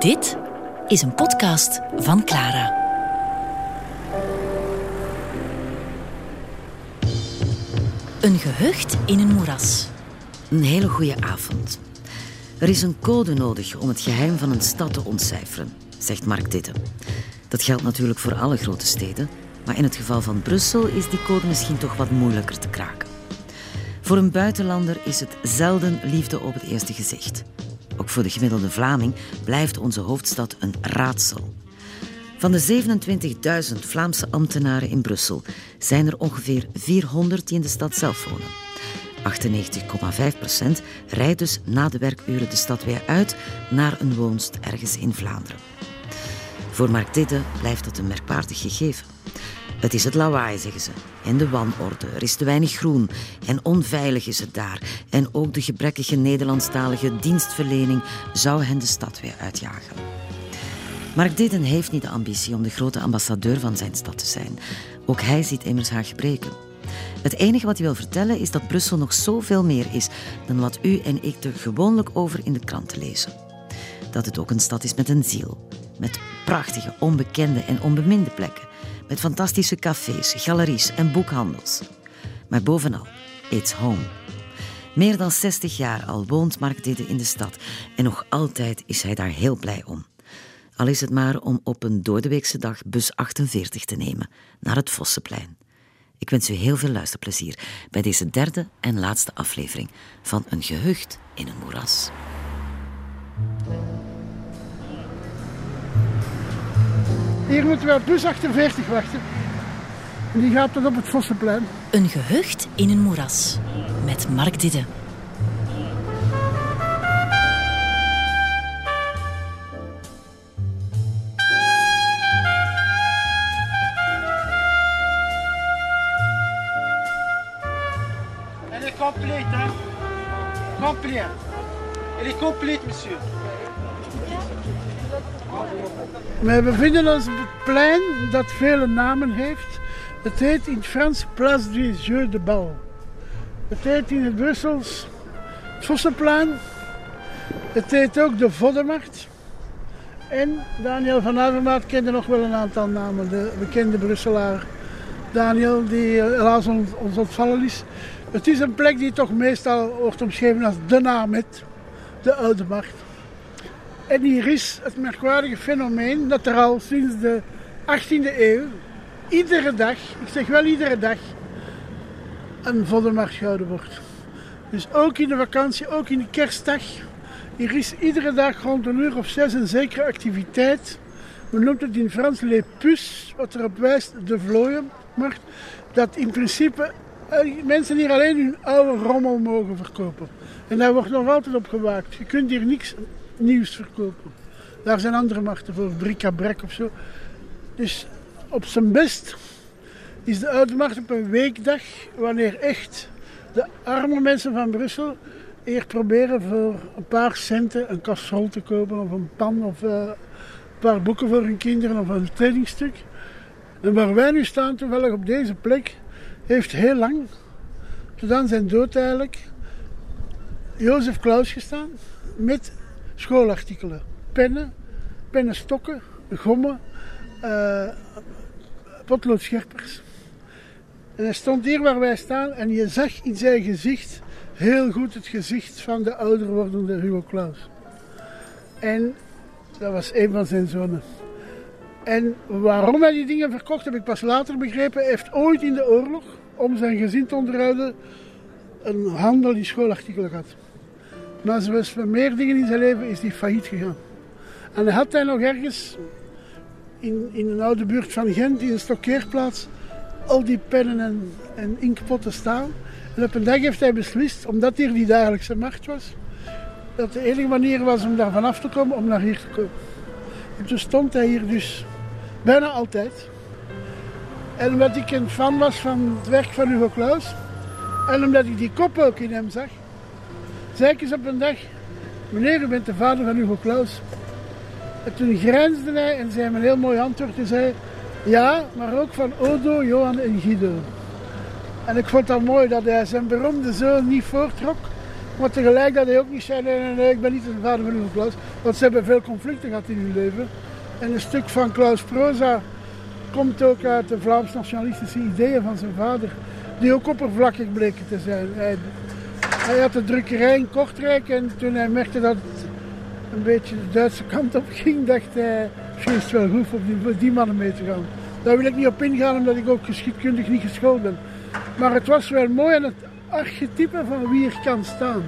Dit is een podcast van Clara. Een gehucht in een moeras. Een hele goede avond. Er is een code nodig om het geheim van een stad te ontcijferen, zegt Mark Ditte. Dat geldt natuurlijk voor alle grote steden, maar in het geval van Brussel is die code misschien toch wat moeilijker te kraken. Voor een buitenlander is het zelden liefde op het eerste gezicht. Ook voor de gemiddelde Vlaming blijft onze hoofdstad een raadsel. Van de 27.000 Vlaamse ambtenaren in Brussel zijn er ongeveer 400 die in de stad zelf wonen. 98,5% rijdt dus na de werkuren de stad weer uit naar een woonst ergens in Vlaanderen. Voor Mark Didde blijft dat een merkwaardig gegeven. Het is het lawaai, zeggen ze. En de wanorde. Er is te weinig groen. En onveilig is het daar. En ook de gebrekkige Nederlandstalige dienstverlening zou hen de stad weer uitjagen. Mark Didden heeft niet de ambitie om de grote ambassadeur van zijn stad te zijn. Ook hij ziet immers haar gebreken. Het enige wat hij wil vertellen is dat Brussel nog zoveel meer is dan wat u en ik er gewoonlijk over in de kranten lezen. Dat het ook een stad is met een ziel. Met prachtige, onbekende en onbeminde plekken met fantastische cafés, galeries en boekhandels. Maar bovenal, it's home. Meer dan 60 jaar al woont Mark Didde in de stad en nog altijd is hij daar heel blij om. Al is het maar om op een doordeweekse dag bus 48 te nemen naar het Vossenplein. Ik wens u heel veel luisterplezier bij deze derde en laatste aflevering van Een gehucht in een moeras. Hier moeten we op bus 48 wachten. En die gaat tot op het Vossenplein. Een gehucht in een moeras met Mark Didde. Complète, hein Complète. Elle est complète, monsieur. We bevinden ons op het plein dat vele namen heeft. Het heet in het Frans Place du Jeu de Bal. Het heet in het Brussels het Vossenplein. Het heet ook de Voddenmarkt. En Daniel van Avermaat kende nog wel een aantal namen. De bekende Brusselaar Daniel, die helaas ons, ons ontvallen is. Het is een plek die toch meestal wordt omschreven als de Namet, de Oude Markt. En hier is het merkwaardige fenomeen dat er al sinds de 18e eeuw iedere dag, ik zeg wel iedere dag, een voddenmarkt gehouden wordt. Dus ook in de vakantie, ook in de kerstdag. Hier is iedere dag rond een uur of zes een zekere activiteit. Men noemt het in Frans les puces, wat erop wijst de vlooienmarkt. Dat in principe eh, mensen hier alleen hun oude rommel mogen verkopen. En daar wordt nog altijd op gewaakt. Je kunt hier niks nieuws verkopen. Daar zijn andere markten voor, bric-à-brac of zo. Dus op zijn best is de oude markt op een weekdag, wanneer echt de arme mensen van Brussel eerst proberen voor een paar centen een kastrol te kopen of een pan of uh, een paar boeken voor hun kinderen of een kledingstuk. En waar wij nu staan, toevallig op deze plek, heeft heel lang, tot aan zijn dood eigenlijk, Jozef Klaus gestaan met schoolartikelen. Pennen, pennenstokken, gommen, uh, potloodscherpers. En hij stond hier waar wij staan en je zag in zijn gezicht heel goed het gezicht van de ouder wordende Hugo Claus. En dat was een van zijn zonen. En waarom hij die dingen verkocht, heb ik pas later begrepen. Hij heeft ooit in de oorlog, om zijn gezin te onderhouden, een handel in schoolartikelen gehad. Maar zoals met meer dingen in zijn leven is hij failliet gegaan. En hij had hij nog ergens in, in een oude buurt van Gent, in een stokkeerplaats, al die pennen en, en inkpotten staan. En op een dag heeft hij beslist, omdat hier die dagelijkse markt was, dat de enige manier was om daar vanaf te komen, om naar hier te komen. En toen stond hij hier dus bijna altijd. En omdat ik een fan was van het werk van Hugo Claus, en omdat ik die kop ook in hem zag, zei ik op een dag, meneer, u bent de vader van Hugo Claus. En toen grijnsde hij en zei een heel mooi antwoord. Hij zei, ja, maar ook van Odo, Johan en Guido. En ik vond dat mooi dat hij zijn beroemde zoon niet voortrok, Maar tegelijk dat hij ook niet zei, nee, nee, nee, ik ben niet de vader van uw Klaus. Want ze hebben veel conflicten gehad in hun leven. En een stuk van Klaus Proza komt ook uit de Vlaams-nationalistische ideeën van zijn vader. Die ook oppervlakkig bleken te zijn. Hij, hij had de drukkerij in Kortrijk en toen hij merkte dat het een beetje de Duitse kant op ging, dacht hij, misschien is het wel goed om die, die mannen mee te gaan. Daar wil ik niet op ingaan, omdat ik ook geschiedkundig niet geschoold ben. Maar het was wel mooi en het archetype van wie er kan staan.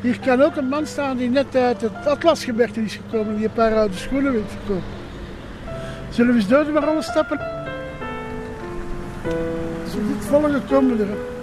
Hier kan ook een man staan die net uit het Atlasgebergte is gekomen, die een paar oude schoenen wil verkopen. Zullen we eens door de stappen? Zo dit volgende komen er.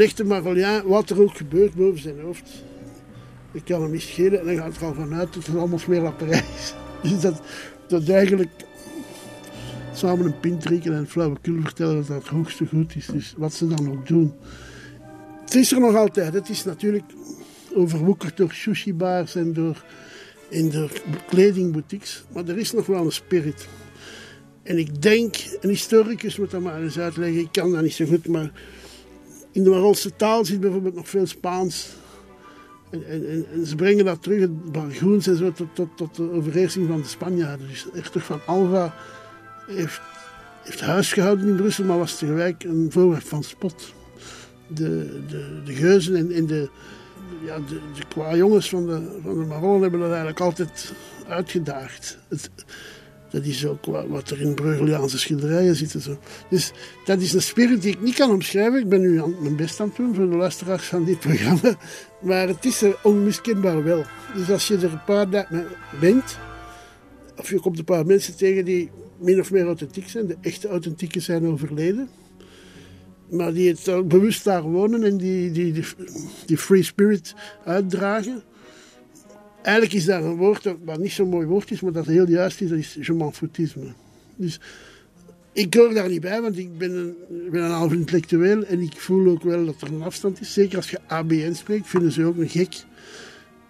Echte Marolien, wat er ook gebeurt boven zijn hoofd, ik kan hem niet schelen en dan gaat er al vanuit dat het allemaal smeerlapperij is. Dus dat, dat eigenlijk samen een pint drinken en flauwekul vertellen dat dat het hoogste goed is. Dus wat ze dan ook doen. Het is er nog altijd. Het is natuurlijk overwoekerd door sushi-bars en door, en door kledingboutiques. Maar er is nog wel een spirit. En ik denk, een historicus moet dat maar eens uitleggen. Ik kan dat niet zo goed, maar in de Marolse taal zit bijvoorbeeld nog veel Spaans. En, en, ze brengen dat terug, het Bargoens en zo, tot, tot, tot de overheersing van de Spanjaarden. Dus Echter van Alva heeft, heeft huis gehouden in Brussel, maar was tegelijk een voorwerp van spot. De, de, de geuzen en, de, ja, de, de qua jongens van de, van de Marollen hebben dat eigenlijk altijd uitgedaagd. Het, dat is ook wat er in Breugeliaanse schilderijen zit. Zo. Dus dat is een spirit die ik niet kan omschrijven. Ik ben nu aan, mijn best aan het doen voor de luisteraars van dit programma. Maar het is er onmiskenbaar wel. Dus als je er een paar dagen bent, of je komt een paar mensen tegen die min of meer authentiek zijn, de echte authentieke zijn overleden. Maar die het bewust daar wonen en die, die, die, die free spirit uitdragen. Eigenlijk is daar een woord dat, niet zo'n mooi woord is, maar dat heel juist is, dat is je m'en foutisme. Dus ik hoor daar niet bij, want ik ben een, ben een half intellectueel en ik voel ook wel dat er een afstand is. Zeker als je ABN spreekt, vinden ze ook een gek.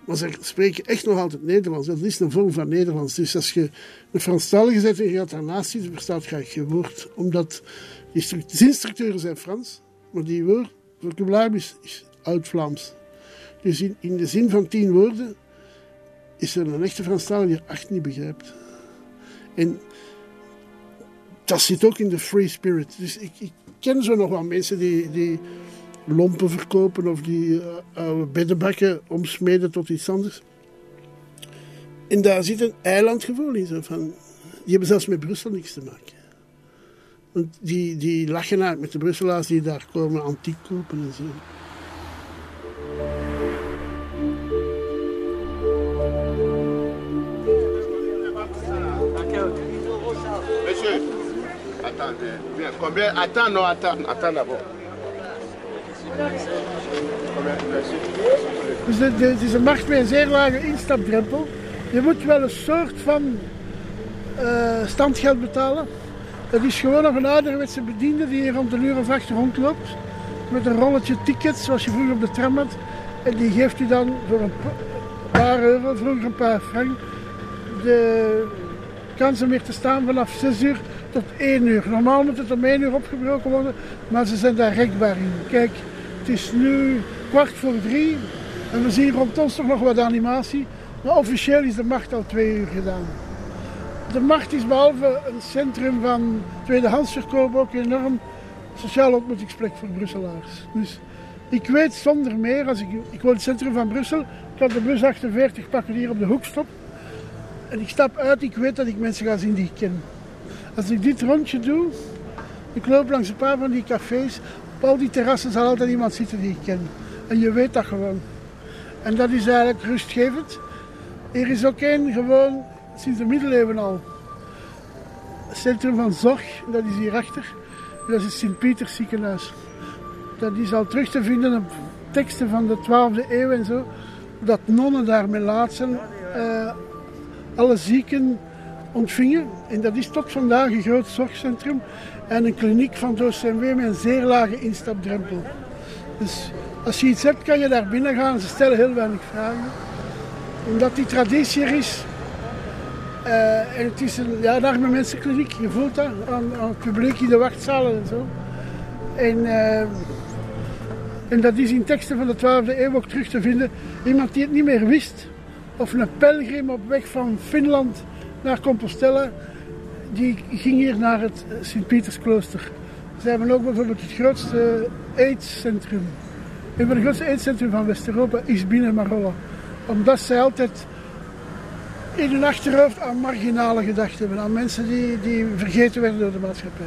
Maar ze spreken echt nog altijd Nederlands. Dat is een vorm van Nederlands. Dus als je een Franstalige zet en je gaat daarnaast zitten, verstaat je woord. Omdat die zinstructuren zijn Frans, maar die woord, vocabulaire is, is oud-Vlaams. Dus in, in de zin van tien woorden is er een echte Franstalige die echt niet begrijpt. En dat zit ook in de free spirit. Dus ik, ken zo nog wel mensen die, die lompen verkopen of die uh, oude beddenbakken omsmeden tot iets anders. En daar zit een eilandgevoel in. Zo van, die hebben zelfs met Brussel niks te maken. Want die, die lachen uit met de Brusselaars die daar komen antiek kopen en zo. Bien, combien Attends, non, attends, attends d'abord. Dus de, de, het is een markt met een zeer lage instapdrempel. Je moet wel een soort van eh, standgeld betalen. Dat is gewoon nog een ouderwetse bediende die hier rond een uur of rondloopt. Met een rolletje tickets, zoals je vroeger op de tram had. En die geeft u dan voor een pa- paar euro, vroeger een paar frank, de kans om hier te staan vanaf 6 uur tot 1 uur. Normaal moet het om 1 uur opgebroken worden, maar ze zijn daar rekbaar in. Kijk, het is nu kwart voor drie en we zien rond ons toch nog wat animatie. Maar officieel is de markt al twee uur gedaan. De markt is behalve een centrum van tweedehandsverkoop ook een enorm sociaal ontmoetingsplek voor Brusselaars. Dus ik weet zonder meer, als ik, ik woon in het centrum van Brussel, ik kan de bus 48 pakken hier op de hoek stop. En ik stap uit, ik weet dat ik mensen ga zien die ik ken. Als ik dit rondje doe, ik loop langs een paar van die cafés, op al die terrassen zal altijd iemand zitten die ik ken. En je weet dat gewoon. En dat is eigenlijk rustgevend. Er is ook één gewoon sinds de middeleeuwen al. Het centrum van zorg, dat is hierachter. Dat is het Sint-Pieters ziekenhuis. Dat is al terug te vinden op teksten van de 12e eeuw en zo. Dat nonnen daar met laatsen eh, alle zieken ontvingen. En dat is tot vandaag een groot zorgcentrum en een kliniek van het OCMW met een zeer lage instapdrempel. Dus als je iets hebt, kan je daar binnen gaan. Ze stellen heel weinig vragen. Omdat die traditie er is. Eh, en het is een ja, daar met mensenkliniek. Je voelt dat aan, aan het publiek in de wachtzalen en zo. En, eh, en dat is in teksten van de 12e eeuw ook terug te vinden. Iemand die het niet meer wist. Of een pelgrim op weg van Finland naar Compostela. Die ging hier naar het Sint-Pietersklooster. Ze hebben ook bijvoorbeeld het grootste AIDS-centrum. Een van de grootste AIDS-centrum van West-Europa is binnen Marolla. Omdat zij altijd in hun achterhoofd aan marginale gedachten hebben. Aan mensen die, die vergeten werden door de maatschappij.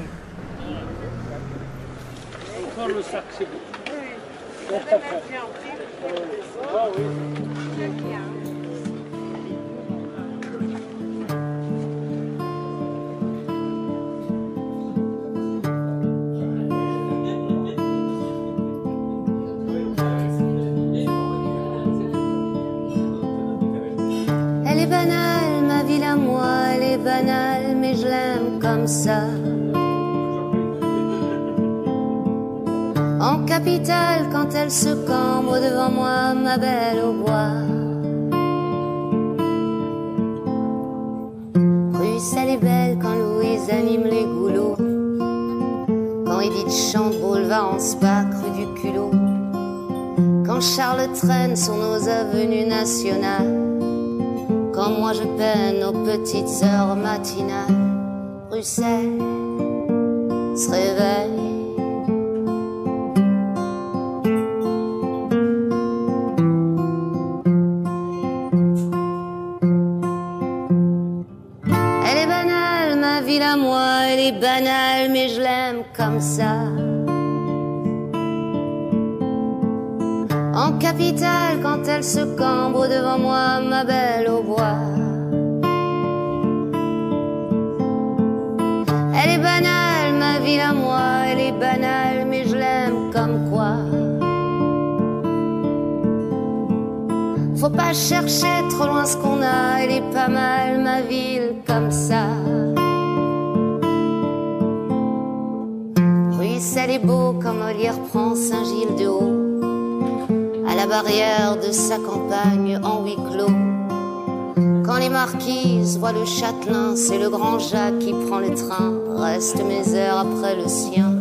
Elle En capitale, quand elle se cambre devant moi, ma belle au bois. Bruxelles est belle quand Louise anime les goulots. Quand Edith chante boulevard en spa, du culot. Quand Charles traîne sur nos avenues nationales. Quand moi je peine aux petites heures matinales, Bruxelles se réveille. Elle est banale, ma ville à moi, elle est banale, mais je l'aime comme ça. En capitale, quand elle se cambre devant moi, ma belle au Chercher trop loin ce qu'on a, elle est pas mal, ma ville, comme ça. Bruxelles est beau quand Molière prend Saint-Gilles de haut à la barrière de sa campagne en huis clos. Quand les marquises voient le châtelain, c'est le grand Jacques qui prend le train. Reste mes heures après le sien.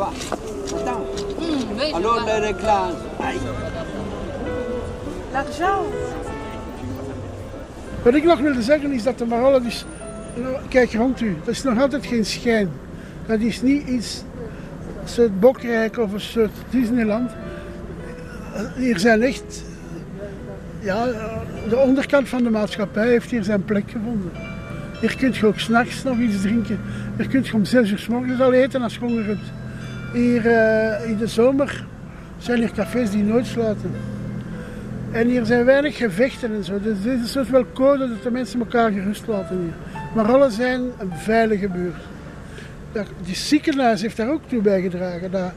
Vois Attends. Alors les réglages. Aïe. Wat ik nog wilde zeggen is dat de Marollen dus... nou, Kijk rond u, dat is nog altijd geen schijn. Dat is niet iets, een soort Bokrijk of een soort Disneyland. Hier zijn echt... Ja, de onderkant van de maatschappij heeft hier zijn plek gevonden. Hier kun je ook s'nachts nog iets drinken. Hier kun je om zes uur s morgens al eten als je honger hebt. Hier eh, in de zomer zijn hier cafés die nooit sluiten. En hier zijn weinig gevechten en zo. Dus dit is soort wel code dat de mensen elkaar gerust laten hier. Maar alle zijn een veilige buurt. Die ziekenhuis heeft daar ook toe bijgedragen. Dat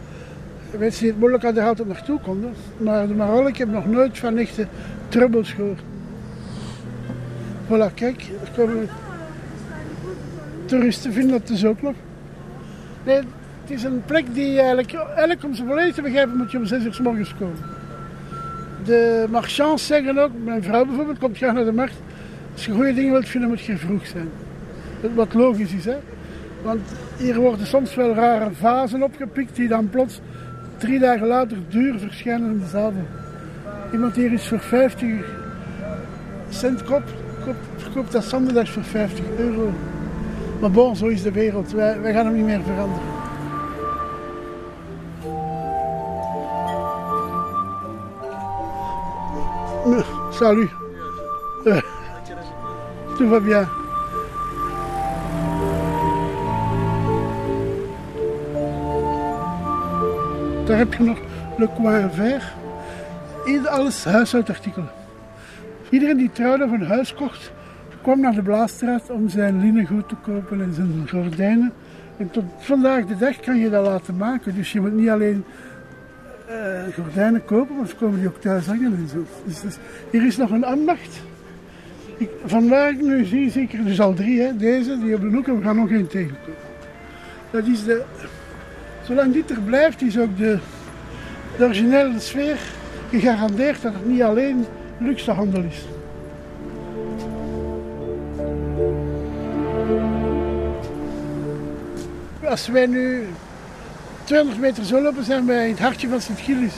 mensen het moeilijk hadden, altijd naartoe konden. Maar de Marollen, ik heb nog nooit van echte troubles gehoord. Voilà, kijk, er toeristen vinden dat dus ook nog. Nee, het is een plek die eigenlijk, om ze volledig te begrijpen, moet je om zes uur s morgens komen. De marchands zeggen ook, mijn vrouw bijvoorbeeld komt graag naar de markt. Als je goede dingen wilt vinden, moet je vroeg zijn. Wat logisch is, hè. Want hier worden soms wel rare vazen opgepikt die dan plots drie dagen later duur verschijnen in de zadel. Iemand hier is voor 50 cent kop, kop verkoopt dat zondags voor 50 euro. Maar bon, zo is de wereld. Wij, wij gaan hem niet meer veranderen. Salut. Euh, tout va bien. Daar heb je nog Le Coin Vert. Alles huishoudartikelen. Iedereen die trouwde een huis kocht, kwam naar de Blaasstraat om zijn linnengoed te kopen en zijn gordijnen. En tot vandaag de dag kan je dat laten maken. Dus je moet niet alleen eh, gordijnen kopen, ze komen die ook thuis hangen en zo. Dus, dus hier is nog een ambacht. Ik, vandaag nu zie zie ik er dus al drie, hè. deze die op de hoek en we gaan nog één tegenkomen. Dat is de, zolang dit er blijft, is ook de, de originele sfeer gegarandeerd dat het niet alleen luxehandel is. Als wij nu 200 meter zo lopen, zijn in het hartje van Sint-Gilles.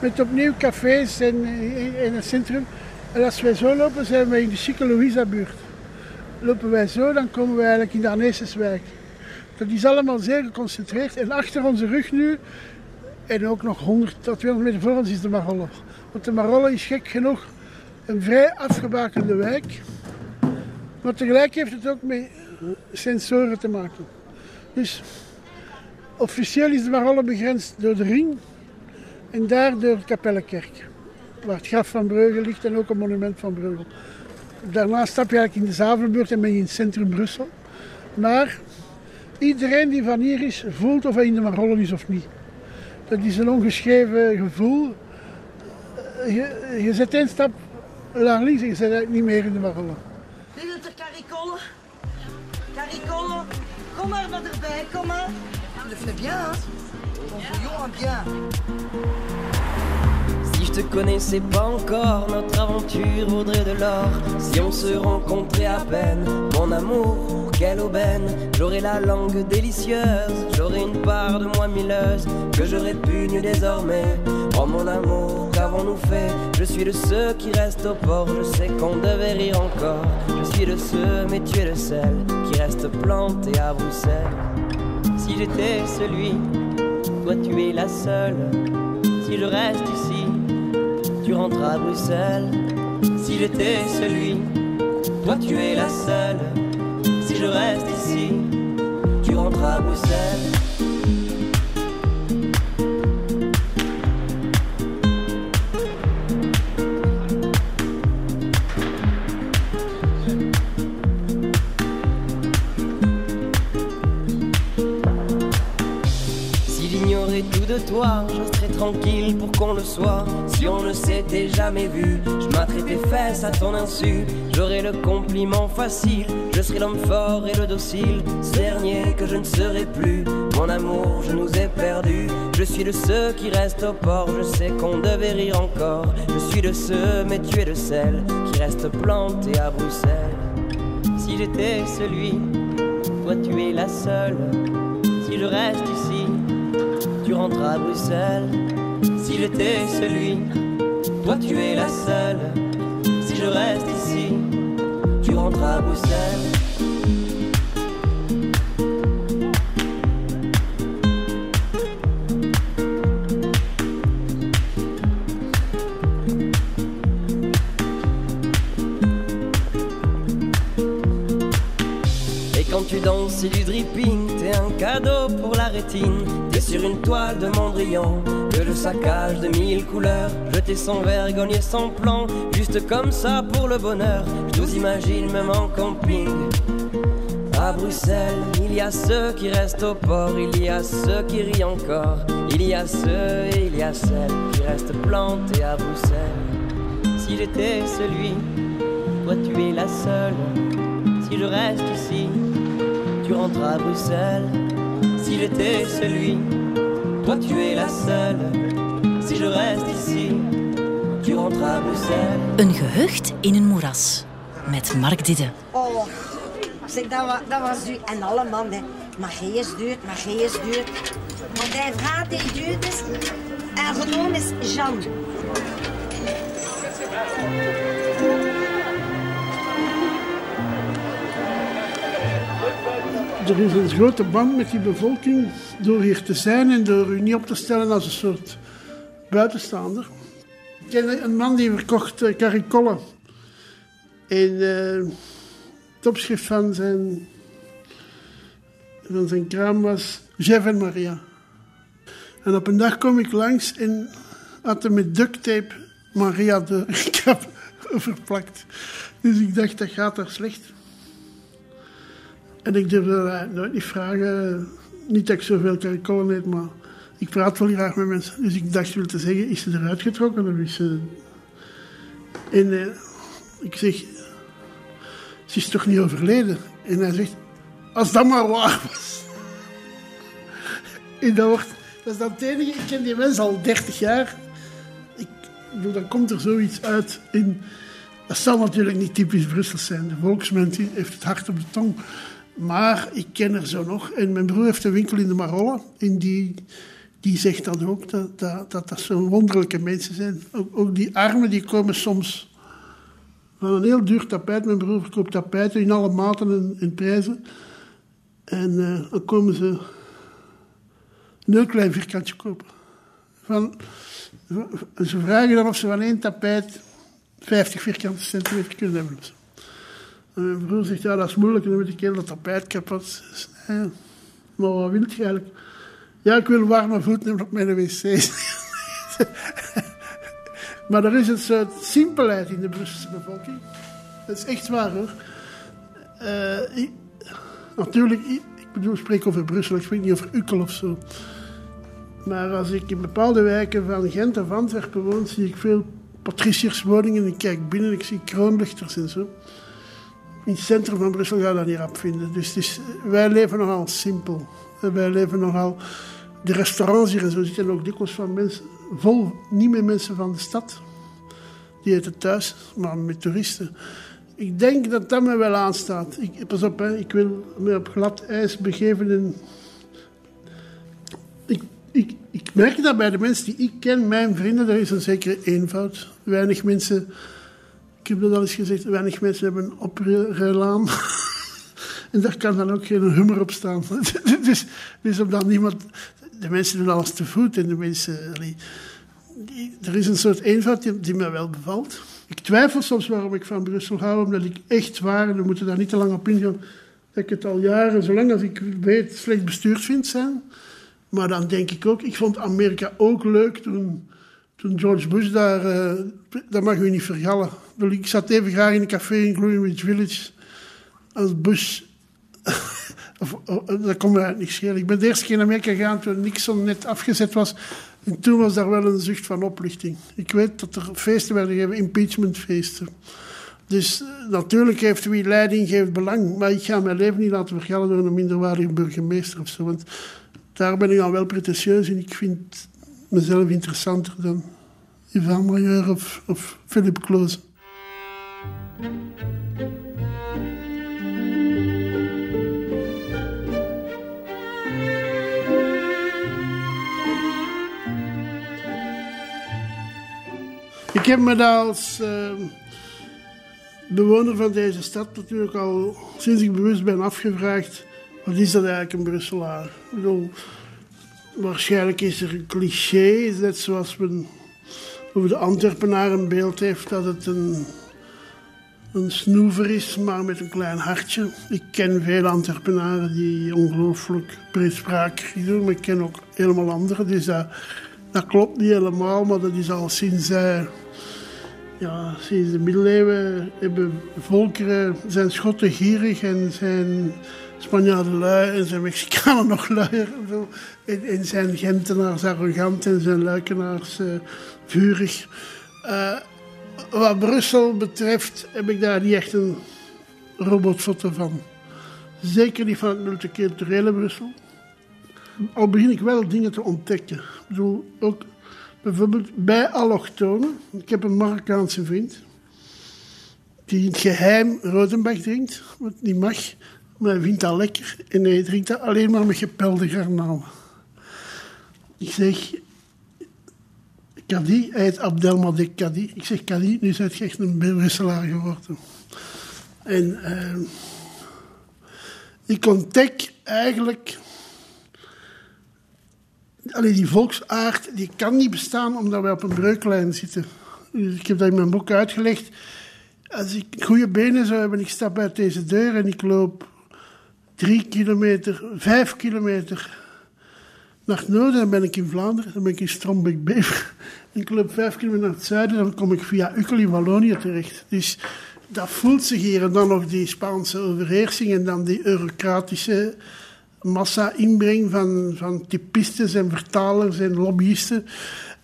Met opnieuw cafés en in, het centrum. En als wij zo lopen, zijn wij in de Chique Louisa-buurt. Lopen wij zo, dan komen we eigenlijk in de Arneeseswijk. Dat is allemaal zeer geconcentreerd. En achter onze rug nu, en ook nog 100 tot 200 meter voor ons, is de Marolle. Want de Marolle is gek genoeg een vrij afgebakende wijk. Maar tegelijk heeft het ook met sensoren te maken. Dus officieel is de Marolle begrensd door de ring en daar door de Kapellenkerk. Waar het graf van Breugel ligt en ook een monument van Breugel. Daarna stap je eigenlijk in de Zavelbuurt en ben je in het centrum Brussel. Maar iedereen die van hier is, voelt of hij in de Marolle is of niet. Dat is een ongeschreven gevoel. Je, je zet één stap naar links en je zit eigenlijk niet meer in de Marolle. Wie wilt er caricolle? Caricolle? Kom maar wat erbij, kom maar. Hein? Si je te connaissais pas encore, notre aventure vaudrait de l'or. Si on se rencontrait à peine, mon amour, quelle aubaine. J'aurais la langue délicieuse, j'aurais une part de moi milleuse que je répugne désormais. Oh mon amour, qu'avons-nous fait? Je suis de ceux qui restent au port, je sais qu'on devait rire encore. Je suis de ceux, mais tu es le seul, qui reste planté à Bruxelles. Si j'étais celui, toi tu es la seule. Si je reste ici, tu rentres à Bruxelles. Si j'étais celui, toi tu es la seule. Si je reste ici, tu rentres à Bruxelles. Toi, je serais tranquille pour qu'on le soit. Si on ne s'était jamais vu, je m'attraperais tes fesses à ton insu. J'aurais le compliment facile, je serais l'homme fort et le docile. Ce dernier que je ne serai plus, mon amour, je nous ai perdus. Je suis de ceux qui restent au port, je sais qu'on devait rire encore. Je suis de ceux, mais tu es de celles qui restent plantées à Bruxelles. Si j'étais celui, toi tu es la seule. Si je reste ici, tu rentres à Bruxelles. Si j'étais celui, toi tu es la seule. Si je reste ici, tu rentres à Bruxelles. Et quand tu danses, c'est du dripping, t'es un cadeau pour rétine sur une toile de Mondrian que je saccage de mille couleurs. Jeter sans vergogne sans plan, juste comme ça pour le bonheur. Je vous imagine même en camping. À Bruxelles, il y a ceux qui restent au port, il y a ceux qui rient encore. Il y a ceux et il y a celles qui restent plantés à Bruxelles. Si j'étais celui, toi tu es la seule. Si je reste ici, tu rentres à Bruxelles. Si j'étais celui, toi tu es la seule. Si je reste ici, tu rentres à Bruxelles. Een gehucht in een moeras. Met Mark Didde. Oh, zeg, dat, was, dat was u en alle man, hè. Maar gij is duurt, maar gij is duurt. Want hij vraagt die duurt is. En genomen is Jean. Er is een grote band met die bevolking door hier te zijn en door u niet op te stellen als een soort buitenstaander. Ik ken een man die verkocht uh, caricollen. En uh, het opschrift van zijn, van zijn kraam was Jeff en Maria. En op een dag kom ik langs en had hij met duct tape Maria de kap verplakt. Dus ik dacht, dat gaat daar slecht. En ik durfde nooit niet vragen. Niet dat ik zoveel caricollen eet, maar ik praat wel graag met mensen. Dus ik dacht wel te zeggen, is ze eruit getrokken of is ze... En eh, ik zeg, ze is toch niet overleden? En hij zegt, als dat maar waar was. en dat, wordt, dat is dan het enige, ik ken die mensen al 30 jaar. Ik bedoel, dan komt er zoiets uit in... Dat zal natuurlijk niet typisch Brussels zijn. De volksmens heeft het hart op de tong. Maar ik ken er zo nog. En mijn broer heeft een winkel in de Marolle. En die, die zegt dan ook dat dat, dat, dat zo'n wonderlijke mensen zijn. Ook, ook, die armen die komen soms van een heel duur tapijt. Mijn broer verkoopt tapijten in alle maten en, en prijzen. En uh, dan komen ze een heel klein vierkantje kopen. Van, ze vragen dan of ze van één tapijt 50 vierkante centimeter kunnen hebben. En mijn broer zegt, ja, dat is moeilijk, dan moet ik heel dat tapijt kapot. Ja, maar wat wil je eigenlijk? Ja, ik wil warme voeten op mijn wc. maar er is een soort simpelheid in de Brusselse bevolking. Dat is echt waar, hoor. Ik, natuurlijk, ik, bedoel, ik spreek over Brussel, ik spreek niet over Ukkel of zo. Maar als ik in bepaalde wijken van Gent of Antwerpen woon, zie ik veel patricierswoningen. Ik kijk binnen, ik zie kroonlichters en zo in het centrum van Brussel ga je dat niet op vinden. Dus, wij leven nogal simpel. Wij leven nogal... De restaurants hier en zo zitten ook dikwijls van mensen... Vol, niet meer mensen van de stad. Die eten thuis, maar met toeristen. Ik denk dat dat me wel aanstaat. Ik, pas op, hè, ik wil me op glad ijs begeven. En ik, ik, ik merk dat bij de mensen die ik ken, mijn vrienden, er is een zekere eenvoud. Weinig mensen ik heb dat al eens gezegd, weinig mensen hebben een opruilaan. en daar kan dan ook geen hummer op staan. dus, dus omdat niemand... De mensen doen alles te voet en de mensen... er is een soort eenvoud die, die me wel bevalt. Ik twijfel soms waarom ik van Brussel hou, omdat ik echt waar, en we moeten daar niet te lang op ingaan, dat ik het al jaren, zolang als ik weet, slecht bestuurd vind zijn. Maar dan denk ik ook, ik vond Amerika ook leuk toen, George Bush daar, uh, dat mag u niet vergallen. Ik zat even graag in een café in Greenwich Village als Bush. of, dat kon me eigenlijk niet schelen. Ik ben de eerste keer in Amerika gegaan toen Nixon net afgezet was. En toen was daar wel een zucht van opluchting. Ik weet dat er feesten werden gegeven, impeachmentfeesten. Dus eh, natuurlijk heeft wie leiding geeft belang. Maar ik ga mijn leven niet laten vergallen door een minderwaardige burgemeester of zo. Want daar ben ik al wel pretentieus in. Ik vind mezelf interessanter dan Ivan Majeur of, Philip Kloos. Ik heb me daar als uh, bewoner van deze stad natuurlijk al sinds ik bewust ben afgevraagd: wat is dat eigenlijk een Brusselaar? Ik bedoel, waarschijnlijk is er een cliché, net zoals men over de Antwerpenaar een beeld heeft dat het een, een snoever is, maar met een klein hartje. Ik ken veel Antwerpenaren die ongelooflijk breedsprakig doen, maar ik ken ook helemaal anderen. Dus dat, dat klopt niet helemaal, maar dat is al sinds. Uh, ja, sinds de middeleeuwen hebben volkeren, zijn Schotten gierig en zijn Spanjaarden lui en zijn Mexicanen nog luier. En, zijn Gentenaars arrogant en zijn Luikenaars uh, vurig. Uh, wat Brussel betreft heb ik daar niet echt een robotfoto van. Zeker niet van het multiculturele Brussel. Al begin ik wel dingen te ontdekken. Ik bedoel, ook Bijvoorbeeld bij allochtonen. Ik heb een Marokkaanse vriend. Die in het geheim Rodenbach drinkt. Wat niet mag. Maar hij vindt dat lekker. En hij drinkt dat alleen maar met gepelde garnalen. Ik zeg... Kadi, hij heet Abdelmadek Kadi. Ik zeg Kadi, nu is hij echt een Brusselaar geworden. En uh, ik ontdek eigenlijk Allee, die volksaard die kan niet bestaan omdat wij op een breuklijn zitten. Dus ik heb dat in mijn boek uitgelegd. Als ik goede benen zou hebben, ik stap uit deze deur en ik loop drie kilometer, vijf kilometer naar noorden, dan ben ik in Vlaanderen, dan ben ik in Strombeek-Bever. En ik loop vijf kilometer naar het zuiden, dan kom ik via Ukkel in Wallonië terecht. Dus dat voelt zich hier. En dan nog die Spaanse overheersing en dan die eurocratische massa-inbreng van, van en vertalers en lobbyisten.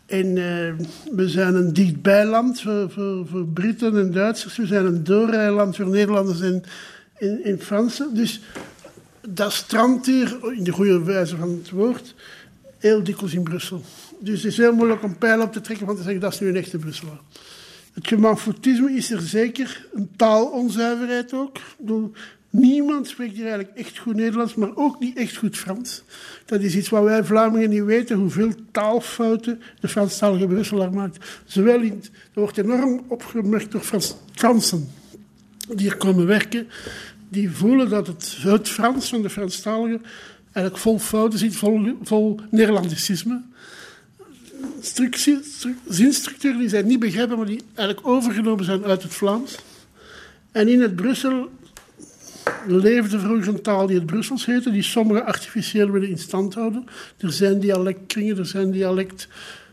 En uh, we zijn een dichtbijland voor, voor, Britten en Duitsers. We zijn een doorrijland voor Nederlanders en, en, en Fransen. Dus dat strandt hier, in de goede wijze van het woord, heel dikwijls in Brussel. Dus het is heel moeilijk om pijl op te trekken van te zeggen dat is nu een echte Brusselaar. Het gemafoutisme is er zeker, een taalonzuiverheid ook. Niemand spreekt hier eigenlijk echt goed Nederlands, maar ook niet echt goed Frans. Dat is iets wat wij Vlamingen niet weten, hoeveel taalfouten de Franstalige Brusselaar maakt. Zowel in, er wordt enorm opgemerkt door Frans, Fransen die hier komen werken. Die voelen dat het, het Frans van de Franstaligen eigenlijk vol fouten zit, vol, vol Nederlandicisme. Zinstructuren die zij niet begrijpen, maar die eigenlijk overgenomen zijn uit het Vlaams. En in het Brussel leefde vroeger een taal die het Brussels heette, die sommigen artificieel willen in stand houden. Er zijn dialectkringen, er zijn dialect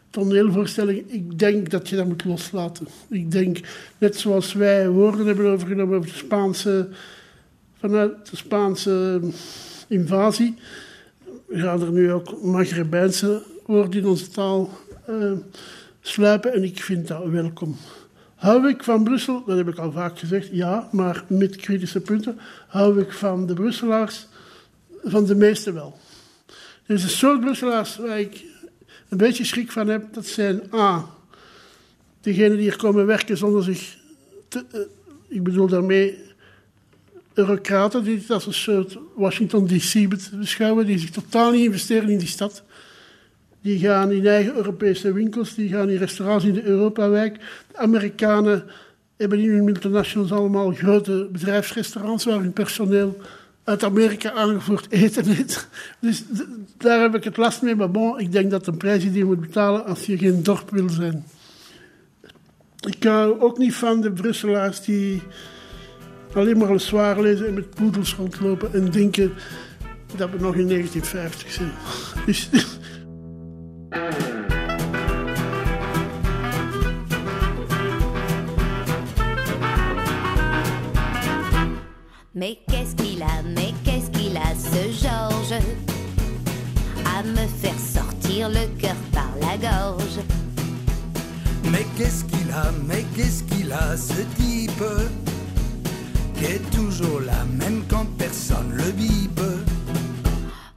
toneelvoorstellingen. Ik denk dat je dat moet loslaten. Ik denk, net zoals wij woorden hebben overgenomen over de Spaanse, vanuit de Spaanse invasie, gaan er nu ook Maghrebijnse woorden in onze taal uh, sluipen en ik vind dat welkom. Hou ik van Brussel? Dat heb ik al vaak gezegd, ja, maar met kritische punten. Hou ik van de Brusselaars? Van de meeste wel. Er is een soort Brusselaars waar ik een beetje schrik van heb. Dat zijn A. Degenen die hier komen werken zonder zich. Te, uh, ik bedoel daarmee die het als een soort Washington DC beschouwen, die zich totaal niet investeren in die stad. Die gaan in eigen Europese winkels, die gaan in restaurants in de Europawijk. De Amerikanen hebben in hun multinationals allemaal grote bedrijfsrestaurants waar hun personeel uit Amerika aangevoerd eten eet. Dus daar heb ik het last mee. Maar bon, ik denk dat een prijs die je moet betalen als je geen dorp wil zijn. Ik hou ook niet van de Brusselaars die alleen maar een zwaar lezen en met poedels rondlopen en denken dat we nog in 1950 zijn. Dus, Mais qu'est-ce qu'il a, mais qu'est-ce qu'il a, ce Georges À me faire sortir le cœur par la gorge. Mais qu'est-ce qu'il a, mais qu'est-ce qu'il a, ce type Qui est toujours là, même quand personne le bipe.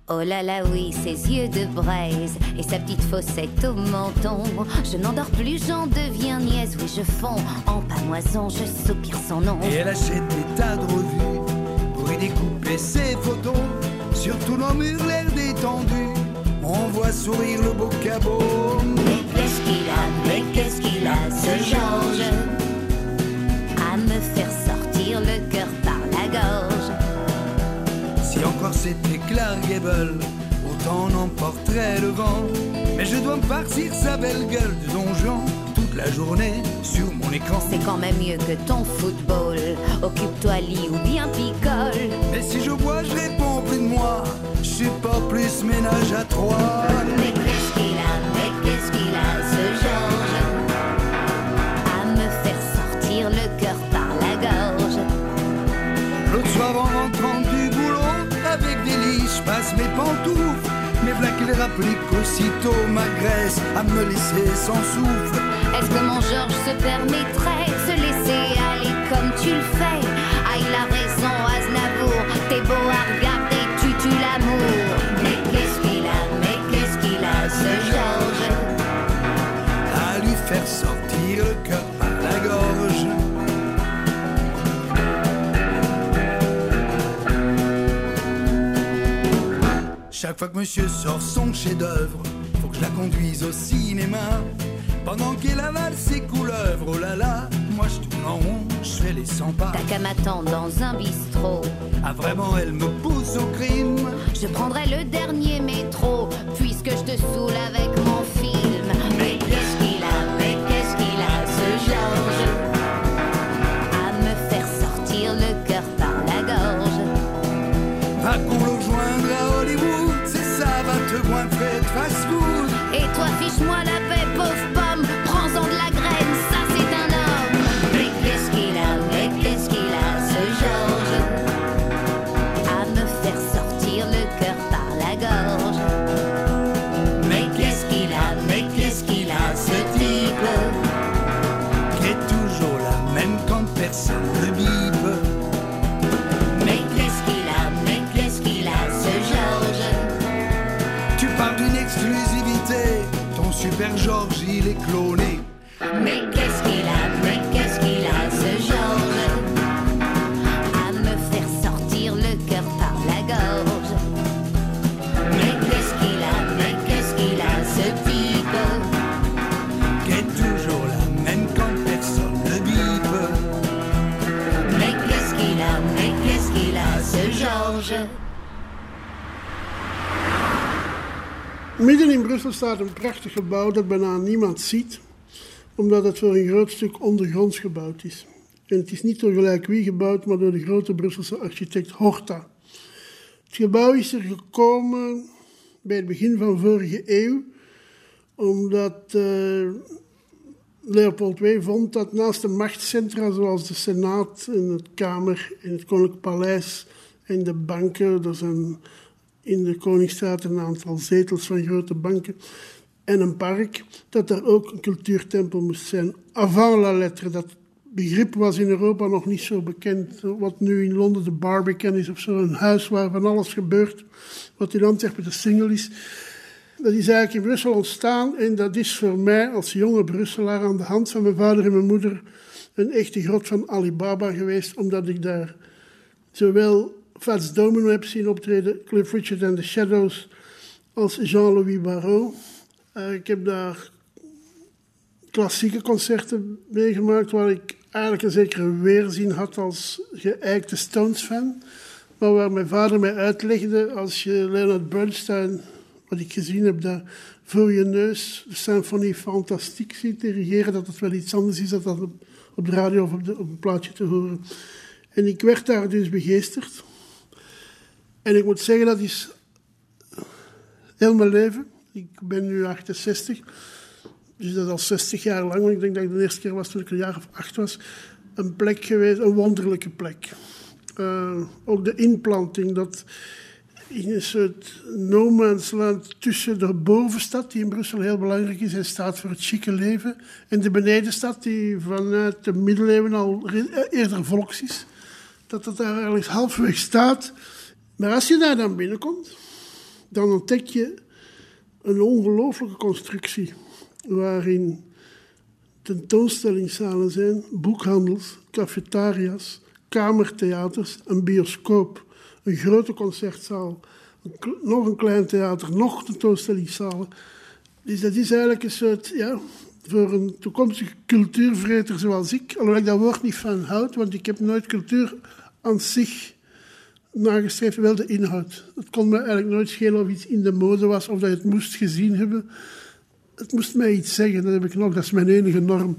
Oh là là, oui, ses yeux de braise et sa petite fossette au menton. Je n'endors plus, j'en deviens nièce. Oui, je fonds en pamoison, je soupire son nom. Et elle achète des tas de revues pour y découper ses photos. Sur tous nos murs, l'air détendu, on voit sourire le beau cabot. Mais qu'est-ce qu'il a, mais qu'est-ce qu'il a, ce Georges? À me faire sortir le C'était Clark Gable, autant n'emporterait le vent. Mais je dois me farcir sa belle gueule de donjon toute la journée sur mon écran. C'est quand même mieux que ton football. Occupe-toi lit ou bien picole. Mais si je bois, je réponds plus de moi. Je suis pas plus ménage à trois. Mais qu'est-ce qu'il a, mais qu'est-ce qu'il a, ce Georges? À me faire sortir le cœur par la gorge. L'autre soir passe mes pantoufles. Mais voilà qu'il rapplique aussitôt ma graisse à me laisser sans souffle. Est-ce que mon Georges se permettrait de se laisser aller comme tu le fais? Chaque fois que monsieur sort son chef-d'œuvre, faut que je la conduise au cinéma. Pendant qu'elle avale ses couleuvres, oh là là, moi je tourne en rond, je fais les 100 pas. T'as qu'à m'attendre dans un bistrot. Ah vraiment, elle me pousse au crime. Je prendrai le dernier métro, puisque je te saoule avec mon film. Super Georges il est cloné. In Brussel staat een prachtig gebouw dat bijna niemand ziet, omdat het voor een groot stuk ondergronds gebouwd is. En het is niet door gelijk wie gebouwd, maar door de grote Brusselse architect Horta. Het gebouw is er gekomen bij het begin van vorige eeuw, omdat eh, Leopold II vond dat naast de machtscentra zoals de Senaat en het Kamer en het Koninklijk Paleis en de banken, er zijn in de Koningsstraat een aantal zetels van grote banken en een park, dat er ook een cultuurtempel moest zijn. Avant la lettre, dat begrip was in Europa nog niet zo bekend. Wat nu in Londen de Barbican is of zo, een huis waar van alles gebeurt, wat in Antwerpen de single is. Dat is eigenlijk in Brussel ontstaan en dat is voor mij als jonge Brusselaar aan de hand van mijn vader en mijn moeder een echte grot van Alibaba geweest, omdat ik daar zowel Fats Domino heb zien optreden, Cliff Richard and the Shadows, als Jean-Louis Barrault. Uh, ik heb daar klassieke concerten meegemaakt waar ik eigenlijk een zekere weerzin had als geëikte Stones-fan. Maar waar mijn vader mij uitlegde, als je Leonard Bernstein, wat ik gezien heb, daar voor je neus symfonie fantastiek ziet dirigeren, dat het wel iets anders is dan dat op, de radio of op, op een plaatje te horen. En ik werd daar dus begeesterd. En ik moet zeggen, dat is heel mijn leven. Ik ben nu 68, dus dat is al 60 jaar lang. Ik denk dat ik de eerste keer was toen ik een jaar of acht was. Een plek geweest, een wonderlijke plek. Uh, ook de inplanting, dat in een soort no land tussen de bovenstad, die in Brussel heel belangrijk is en staat voor het chique leven, en de benedenstad, die vanuit de middeleeuwen al eerder volks is. Dat het daar eigenlijk halfweg staat. Maar als je daar dan binnenkomt, dan ontdek je een ongelooflijke constructie waarin tentoonstellingszalen zijn, boekhandels, cafetaria's, kamertheaters, een bioscoop, een grote concertzaal, nog een klein theater, nog tentoonstellingszalen. Dus dat is eigenlijk een soort, ja, voor een toekomstige cultuurvreter zoals ik, alhoewel ik dat woord niet van houd, want ik heb nooit cultuur aan zich nagestreefd, wel de inhoud. Het kon me eigenlijk nooit schelen of iets in de mode was of dat je het moest gezien hebben. Het moest mij iets zeggen, dat heb ik nog, dat is mijn enige norm.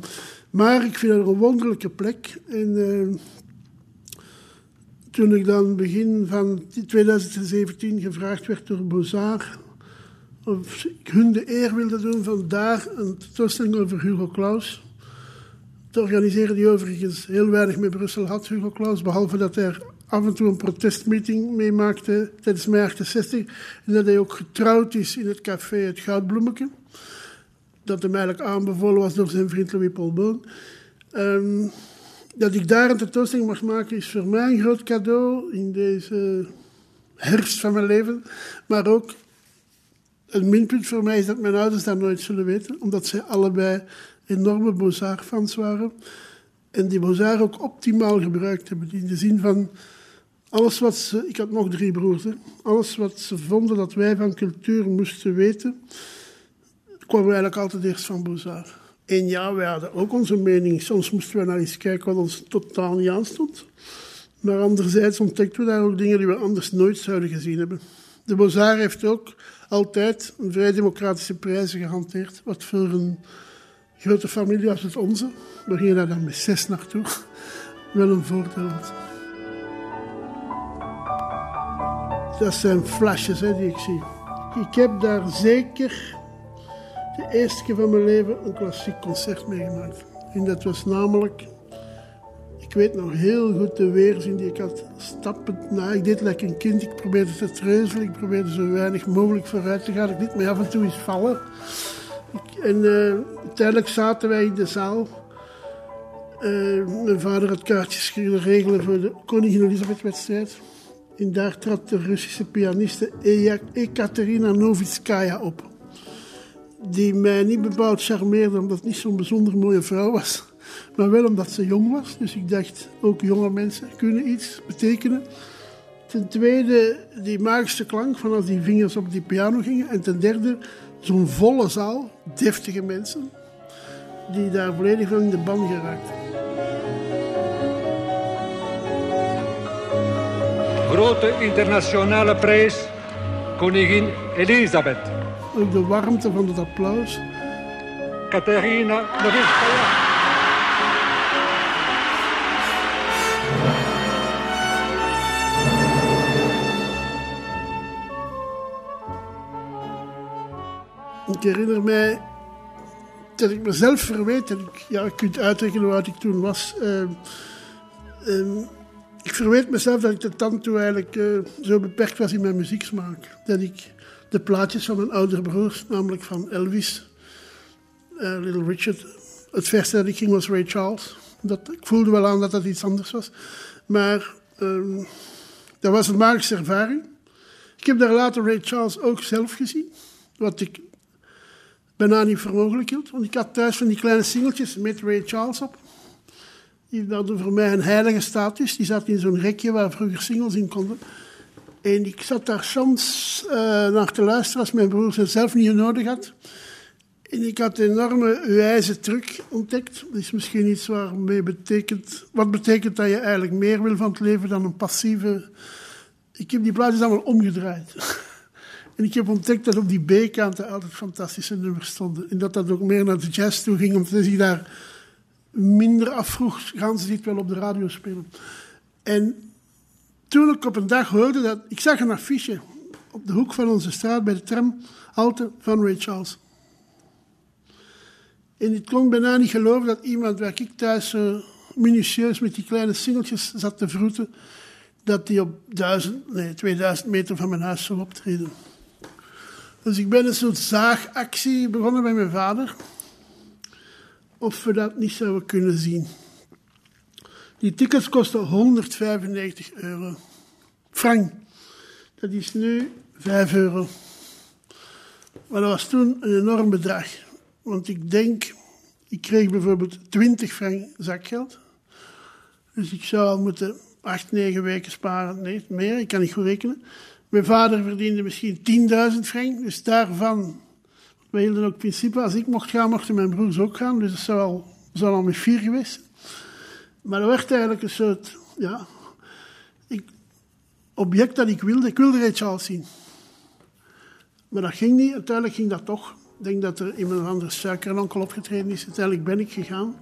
Maar ik vind het een wonderlijke plek. En uh, toen ik dan begin van 2017 gevraagd werd door Bozar of ik hun de eer wilde doen van daar een tentoonstelling over Hugo Claus te organiseren, die overigens heel weinig met Brussel had, Hugo Claus, behalve dat hij af en toe een protestmeeting meemaakte tijdens mei 68 en dat hij ook getrouwd is in het café Het Goudbloemetje, dat hem eigenlijk aanbevolen was door zijn vriend Louis Paul Boon. Um, dat ik daar een tentoonstelling mag maken is voor mij een groot cadeau in deze herfst van mijn leven. Maar ook een minpunt voor mij is dat mijn ouders dat nooit zullen weten, omdat zij allebei enorme Bozar-fans waren. En die Bozar ook optimaal gebruikt hebben. In de zin van alles wat ze. Ik had nog drie broers. Alles wat ze vonden dat wij van cultuur moesten weten, kwam eigenlijk altijd eerst van Bozar. En ja, wij hadden ook onze mening. Soms moesten we naar iets kijken wat ons totaal niet aanstond. Maar anderzijds ontdekten we daar ook dingen die we anders nooit zouden gezien hebben. De Bozar heeft ook altijd een vrij democratische prijzen gehanteerd. Wat voor een grote familie als het onze, we gingen daar dan met zes naartoe, wel een voordeel had. Dat zijn flashes hè, die ik zie. Ik heb daar zeker de eerste keer van mijn leven een klassiek concert meegemaakt. En dat was namelijk, ik weet nog heel goed de weerzin die ik had. Stappend na, ik deed lekker een kind, ik probeerde te treuzelen, ik probeerde zo weinig mogelijk vooruit te gaan. Ik liet me af en toe eens vallen. Ik, en uh, uiteindelijk zaten wij in de zaal. Uh, mijn vader had kaartjes kunnen regelen voor de Koningin Elisabeth-wedstrijd. En daar trad de Russische pianiste Ekaterina Novitskaya op die mij niet bepaald charmeerde omdat het niet zo'n bijzonder mooie vrouw was, maar wel omdat ze jong was. Dus ik dacht, ook jonge mensen kunnen iets betekenen. Ten tweede, die magische klank van als die vingers op die piano gingen. En ten derde, zo'n volle zaal, deftige mensen, die daar volledig van in de ban geraakten. Grote internationale prijs, koningin Elisabeth ook de warmte van het applaus. Katerina Novinskaya. Ik herinner mij dat ik mezelf verweet, en ik, ja, je kunt uitrekenen oud ik toen was. Uh, uh, ik verweet mezelf dat ik de tand toe eigenlijk uh, zo beperkt was in mijn muzieksmaak. Dat ik de plaatjes van mijn oudere broers, namelijk van Elvis, uh, Little Richard. Het verste dat ik ging was Ray Charles. Dat, ik voelde wel aan dat dat iets anders was. Maar um, dat was een magische ervaring. Ik heb daar later Ray Charles ook zelf gezien. Wat ik bijna niet voor mogelijk hield. Want ik had thuis van die kleine singeltjes met Ray Charles op. Die hadden voor mij een heilige status. Die zat in zo'n rekje waar vroeger singles in konden. En ik zat daar soms uh, naar te luisteren als mijn broer het zelf niet nodig had. En ik had een enorme wijze truc ontdekt. Dat is misschien iets waarmee betekent... Wat betekent dat je eigenlijk meer wil van het leven dan een passieve... Ik heb die plaatjes allemaal omgedraaid. en ik heb ontdekt dat op die B-kanten altijd fantastische nummers stonden. En dat dat ook meer naar de jazz toe ging, omdat hij daar minder afvroeg... gaan ze dit wel op de radio spelen? En toen ik op een dag hoorde dat... Ik zag een affiche op de hoek van onze straat bij de tramhalte van Ray Charles. En ik kon bijna niet geloven dat iemand waar ik thuis zo minutieus met die kleine singeltjes zat te vroeten, dat die op duizend, nee, 2000 meter van mijn huis zou optreden. Dus ik ben een soort zaagactie begonnen bij mijn vader. Of we dat niet zouden kunnen zien. Die tickets kosten 195 euro. Frank. Dat is nu 5 euro. Maar dat was toen een enorm bedrag. Want ik denk, ik kreeg bijvoorbeeld 20 frank zakgeld. Dus ik zou al moeten 8, 9 weken sparen. Nee, meer, ik kan niet goed rekenen. Mijn vader verdiende misschien 10.000 frank. Dus daarvan, we hielden ook principe, als ik mocht gaan, mochten mijn broers ook gaan. Dus dat zou al, zou al met vier geweest Maar dat werd eigenlijk een soort, ja, ik, object dat ik wilde. Ik wilde Ray Charles zien. Maar dat ging niet. Uiteindelijk ging dat toch. Ik denk dat er iemand of andere suikeronkel opgetreden is. Uiteindelijk ben ik gegaan.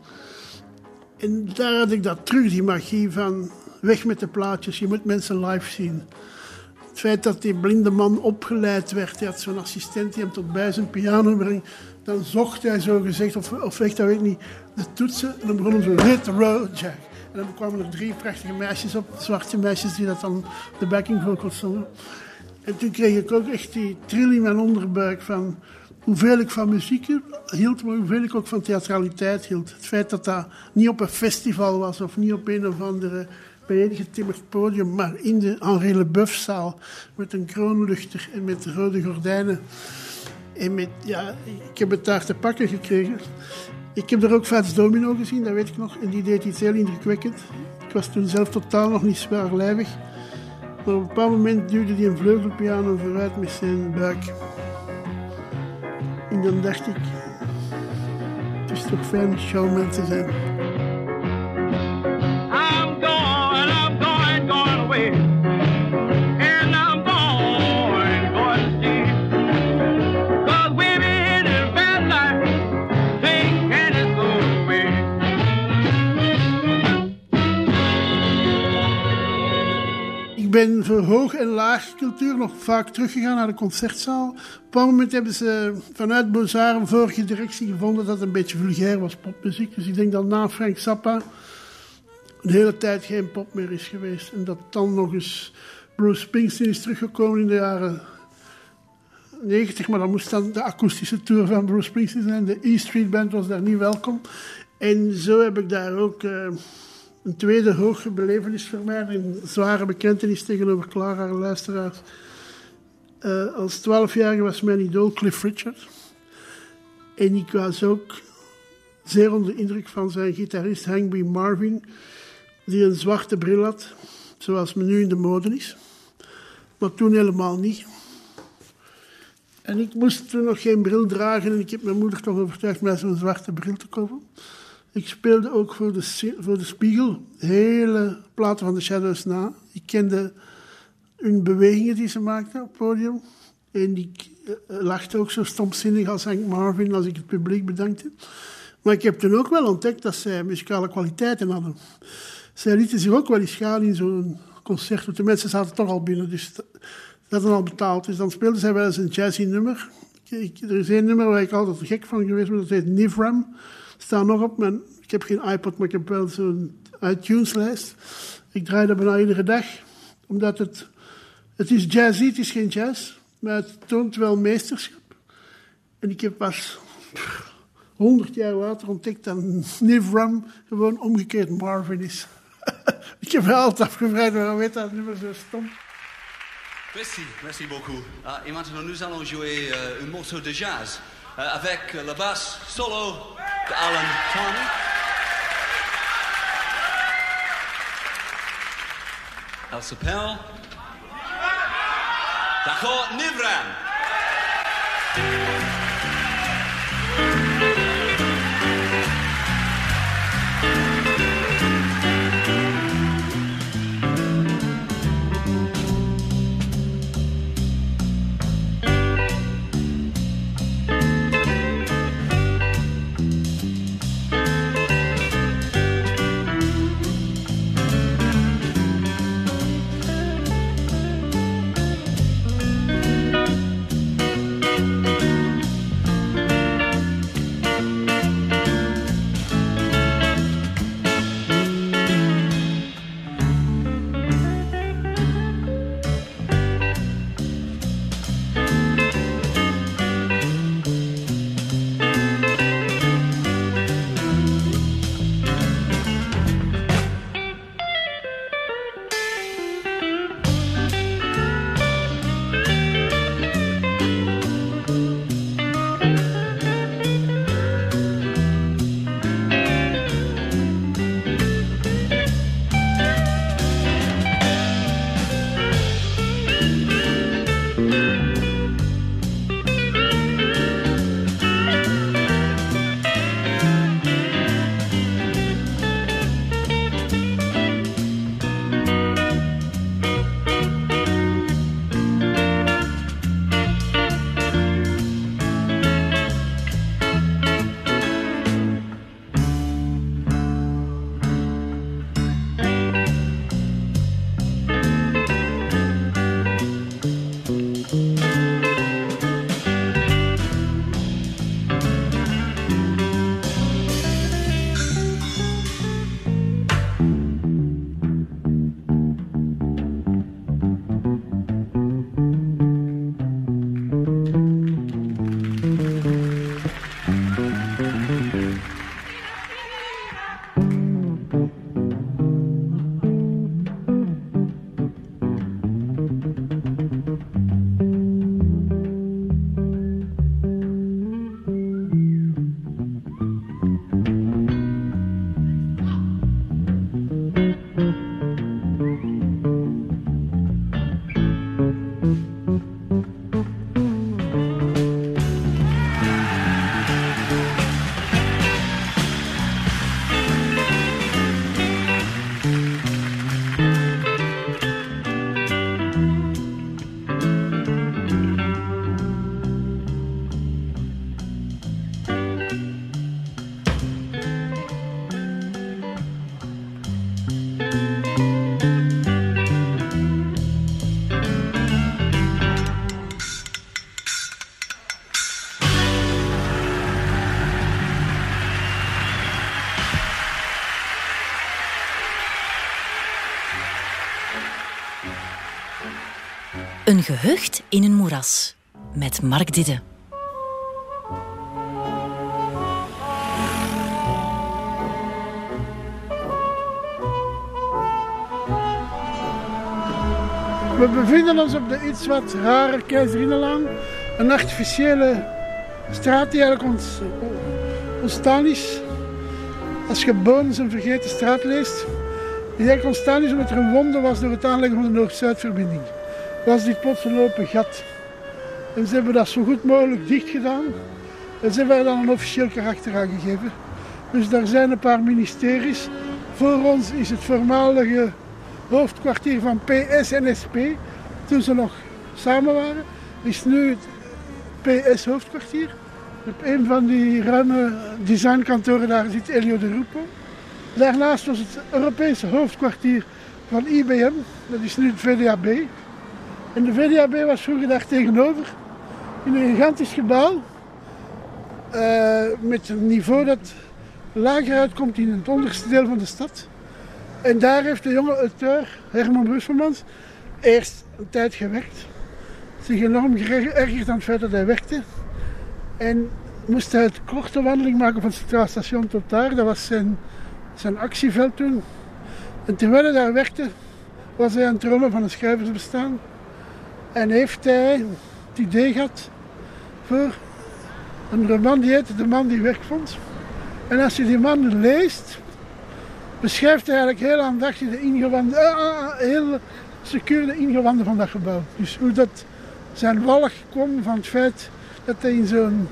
En daar had ik dat terug, die magie van weg met de plaatjes. Je moet mensen live zien. Feit dat die blinde man opgeleid werd. Hij had zo'n assistent die hem tot bij zijn piano brengt. Dan zocht hij zo gezegd, of, of echt, dat weet ik niet, de toetsen. En dan begon hij zo, hit road, Jack. En dan kwamen er drie prachtige meisjes op, zwarte meisjes, die dat dan de backing vocals zongen. En toen kreeg ik ook echt die trilling in mijn onderbuik van hoeveel ik van muziek hield, maar hoeveel ik ook van theatraliteit hield. Het feit dat dat niet op een festival was of niet op een of andere bijgetimmerd podium, maar in de Henri Leboeufzaal met een kroonluchter en met rode gordijnen. En met, ja, ik heb het daar te pakken gekregen. Ik heb er ook Vats Domino gezien, dat weet ik nog. En die deed iets heel indrukwekkend. Ik was toen zelf totaal nog niet zwaarlijvig. Maar op een bepaald moment duwde hij een vleugelpiano vooruit met zijn buik. En dan dacht ik, het is toch fijn showman te zijn. Ik ben voor hoog en laag cultuur nog vaak teruggegaan naar de concertzaal. Op een moment hebben ze vanuit Bozar een vorige directie gevonden dat het een beetje vulgair was, popmuziek. Dus ik denk dat na Frank Zappa een hele tijd geen pop meer is geweest. En dat dan nog eens Bruce Springsteen is teruggekomen in de jaren 90, maar dan moest dan de akoestische tour van Bruce Springsteen zijn. De E Street Band was daar niet welkom. En zo heb ik daar ook eh, een tweede hoge belevenis voor mij. Een zware bekentenis tegenover Clara en luisteraars. Eh, als twaalfjarige was mijn idool Cliff Richard. En ik was ook zeer onder de indruk van zijn gitarist Hank. Marvin, die een zwarte bril had, zoals men nu in de mode is. Maar toen helemaal niet. En ik moest toen nog geen bril dragen en ik heb mijn moeder toch overtuigd mij zo'n zwarte bril te kopen. Ik speelde ook voor de, voor de Spiegel hele platen van de Shadows na. Ik kende hun bewegingen die ze maakten op het podium. En ik eh, lachte ook zo stomzinnig als Hank Marvin als ik het publiek bedankte. Maar ik heb toen ook wel ontdekt dat zij muzikale kwaliteiten hadden. Zij lieten zich ook wel eens gaan in zo'n concert. Want de mensen zaten toch al binnen, dus dat hadden al betaald. Dus dan speelden zij wel eens een jazzy nummer. Ik- er is één nummer waar ik altijd gek van geweest ben, dat heet Nivram. Staat nog op mijn... Ik heb geen iPod, maar ik heb wel zo'n iTunes-lijst. Ik draai dat bijna iedere dag, omdat het... Het is jazzy, het is geen jazz, maar het toont wel meesterschap. En ik heb pas honderd jaar later ontdekt dat Nivram gewoon omgekeerd Marvin is. ik heb me altijd afgevraagd waarom weet dat nummer zo stom. Merci, merci beaucoup. Ah, et maintenant, nous allons jouer euh, un morceau de jazz avec euh, la basse solo de Alan Tony. Elle s'appelle D'accord Nivram. Een gehucht in een moeras. Met Mark Didde. We bevinden ons op de iets wat rare Keizerinnenlaan. Een artificiële straat die eigenlijk ons, ontstaan is. Als je Bonens een vergeten straat leest, die eigenlijk ontstaan is omdat er een wonde was door het aanleggen van de Noord-Zuidverbinding. Plots een open gat. En ze hebben dat zo goed mogelijk dicht gedaan. En ze hebben er dan een officieel karakter aan gegeven. Dus daar zijn een paar ministeries. Voor ons is het voormalige hoofdkwartier van PS en SP, toen ze nog samen waren, is nu het PS hoofdkwartier. Op een van die ruime designkantoren daar zit Elio de Rupo. Daarnaast was het Europese hoofdkwartier van IBM, dat is nu het VDAB. En de VDAB was vroeger daar tegenover, in een gigantisch gebouw, eh, met een niveau dat lager uitkomt in het onderste deel van de stad. En daar heeft de jonge auteur Herman Brusselmans eerst een tijd gewerkt. Zich enorm geërgerd aan het feit dat hij werkte. En moest hij het korte wandeling maken van Centraal Station tot daar. Dat was zijn, zijn actieveld toen. En terwijl hij daar werkte, was hij aan het dromen van een schrijversbestaan. En heeft hij het idee gehad voor een roman die heette De man die werk vond. En als je die man leest, beschrijft hij eigenlijk heel aandachtig de ingewanden, uh, uh, heel secuur de ingewanden van dat gebouw. Dus hoe dat zijn walg kwam van het feit dat hij in zo'n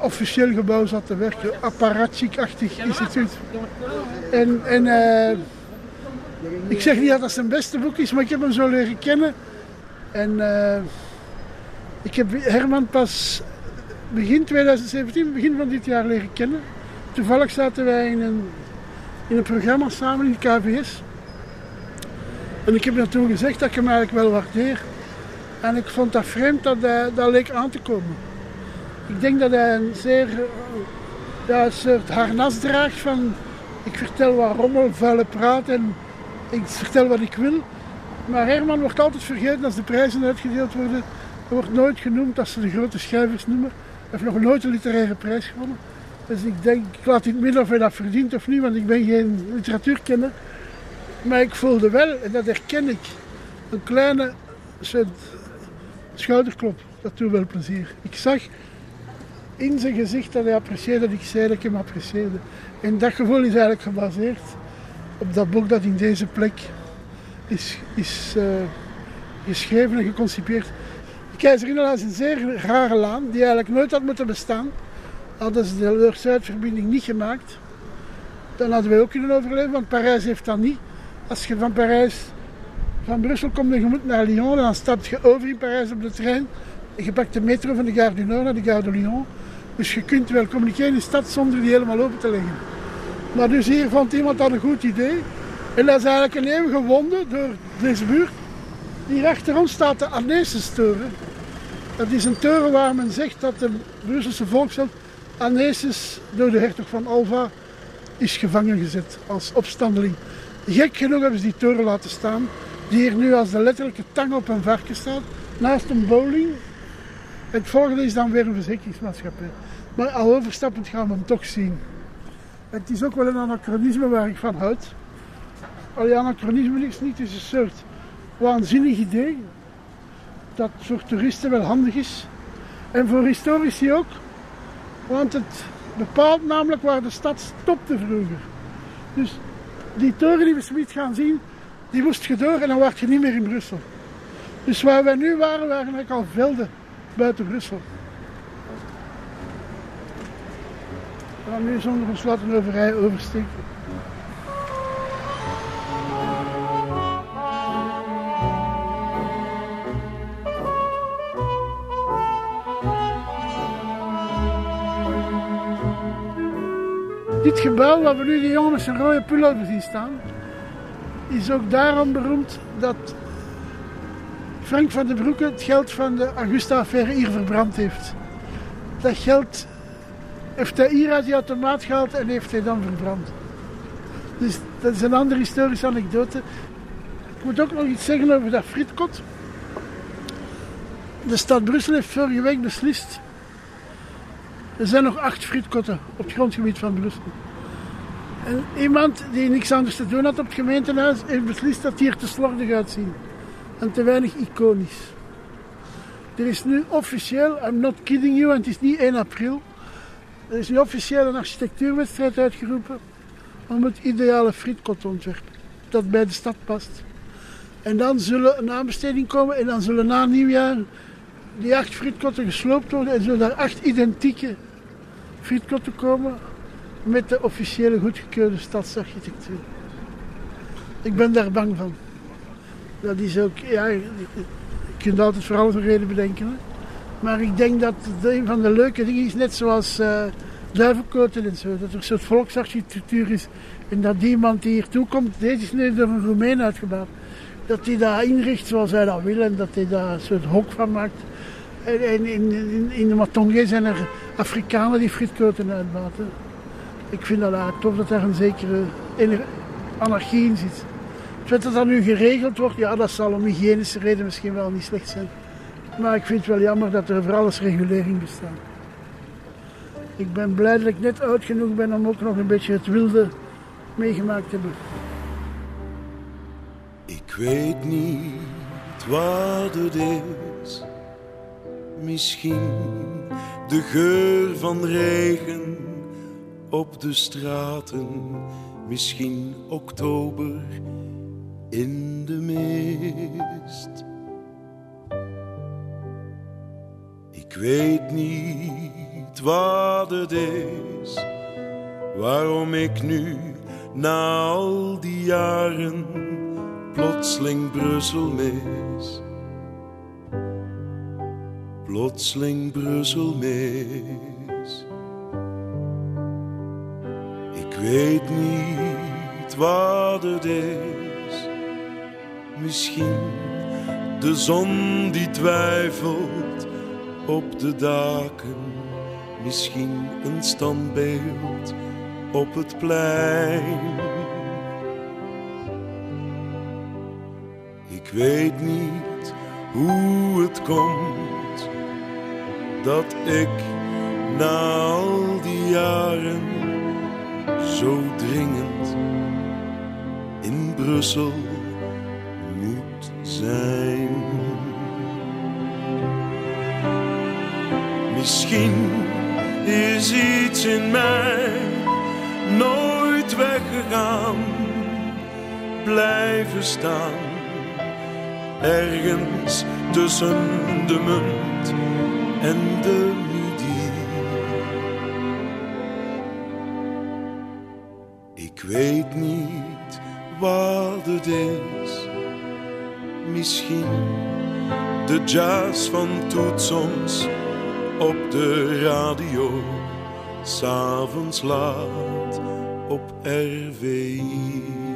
officieel gebouw zat te werken, apparatchik-achtig instituut. En, en ik zeg niet dat dat zijn beste boek is, maar ik heb hem zo leren kennen. En uh, ik heb Herman pas begin 2017, begin van dit jaar leren kennen. Toevallig zaten wij in een in een programma samen in de KVS. En ik heb hem gezegd dat ik hem eigenlijk wel waardeer. En ik vond dat vreemd dat hij, dat leek aan te komen. Ik denk dat hij een zeer ja, een soort harnas draagt van ik vertel wat rommel, vuile praat en ik vertel wat ik wil. Maar Herman wordt altijd vergeten als de prijzen uitgedeeld worden. Er wordt nooit genoemd als ze de grote schrijvers noemen. Hij heeft nog nooit een literaire prijs gewonnen. Dus ik denk, ik laat in het midden of hij dat verdient of niet, want ik ben geen literatuurkenner. Maar ik voelde wel, en dat herken ik, een kleine schouderklop. Dat doet wel plezier. Ik zag in zijn gezicht dat hij apprecieerde dat ik zei dat ik hem apprecieerde. En dat gevoel is eigenlijk gebaseerd op dat boek dat in deze plek is, is uh, geschreven en geconcipeerd. De Keizerinnenlaan is een zeer rare laan die eigenlijk nooit had moeten bestaan. Hadden ze de Noord-Zuidverbinding niet gemaakt, dan hadden wij ook kunnen overleven, want Parijs heeft dat niet. Als je van Parijs, van Brussel komt en je moet naar Lyon, dan stap je over in Parijs op de trein. Je pakt de metro van de Gare du Nord naar de Gare de Lyon. Dus je kunt wel communiceren in de stad zonder die helemaal open te leggen. Maar dus hier vond iemand dat een goed idee. En dat is eigenlijk een eeuwige wonde door deze buurt. Hier achter ons staat de Arneesenstoren. Dat is een toren waar men zegt dat de Brusselse volkshelft Anesis door de hertog van Alva is gevangen gezet als opstandeling. Gek genoeg hebben ze die toren laten staan, die hier nu als de letterlijke tang op een varken staat, naast een bowling. Het volgende is dan weer een verzekeringsmaatschappij. Maar al overstappend gaan we hem toch zien. Het is ook wel een anachronisme waar ik van houd. Allee, anachronisme is niet, het is een soort waanzinnig idee. Dat voor toeristen wel handig is. En voor historici ook. Want het bepaalt namelijk waar de stad stopte vroeger. Dus die toren die we zoiets gaan zien, die moest je door en dan word je niet meer in Brussel. Dus waar wij nu waren, waren eigenlijk al velden buiten Brussel. We gaan nu zonder ons laten oversteken. Dit gebouw waar we nu die jongen met rode pullover zien staan, is ook daarom beroemd dat Frank van den Broeke het geld van de Augusta-affaire hier verbrand heeft. Dat geld heeft hij hier uit die automaat gehaald en heeft hij dan verbrand. Dus dat is een andere historische anekdote. Ik moet ook nog iets zeggen over dat frietkot. De stad Brussel heeft vorige week beslist. Er zijn nog acht frietkotten op het grondgebied van Brussel. En iemand die niks anders te doen had op het gemeentehuis, heeft beslist dat die er te slordig uitzien. En te weinig iconisch. Er is nu officieel, I'm not kidding you, en het is niet 1 april. Er is nu officieel een architectuurwedstrijd uitgeroepen om het ideale frietkot ontwerpen. Dat bij de stad past. En dan zullen een aanbesteding komen en dan zullen na nieuwjaar die acht frietkotten gesloopt worden en zullen daar acht identieke frietkotten komen met de officiële goedgekeurde stadsarchitectuur. Ik ben daar bang van. Dat is ook, ja, je kunt altijd voor alles een reden bedenken. Maar ik denk dat het een van de leuke dingen is, net zoals uh, duivenkoten en zo, dat er een soort volksarchitectuur is. En dat die iemand die hier toe komt, deze is nu door een Roemeen uitgebouwd, dat hij dat inricht zoals hij dat wil en dat hij daar een soort hok van maakt. En, en in, in, in de Matonge zijn er Afrikanen die frietkoten uitbaten. Ik vind dat eigenlijk tof dat daar een zekere anarchie in zit. Het feit dat dat nu geregeld wordt, ja, dat zal om hygiënische redenen misschien wel niet slecht zijn. Maar ik vind het wel jammer dat er voor alles regulering bestaat. Ik ben blij dat ik net oud genoeg ben om ook nog een beetje het wilde meegemaakt te hebben. Ik weet niet wat het is. Misschien de geur van regen op de straten. Misschien oktober in de mist. Ik weet niet wat het is, waarom ik nu na al die jaren plotseling Brussel mis. Plotseling Brussel mis. Ik weet niet wat het is, misschien de zon die twijfelt op de daken, misschien een standbeeld op het plein. Ik weet niet hoe het komt dat ik na al die jaren zo dringend in Brussel moet zijn. Misschien is iets in mij nooit weggegaan, blijven staan. Ergens tussen de munt en de midi. Ik weet niet wat het is, misschien de jazz van toetsons op de radio, s'avonds laat op RVI.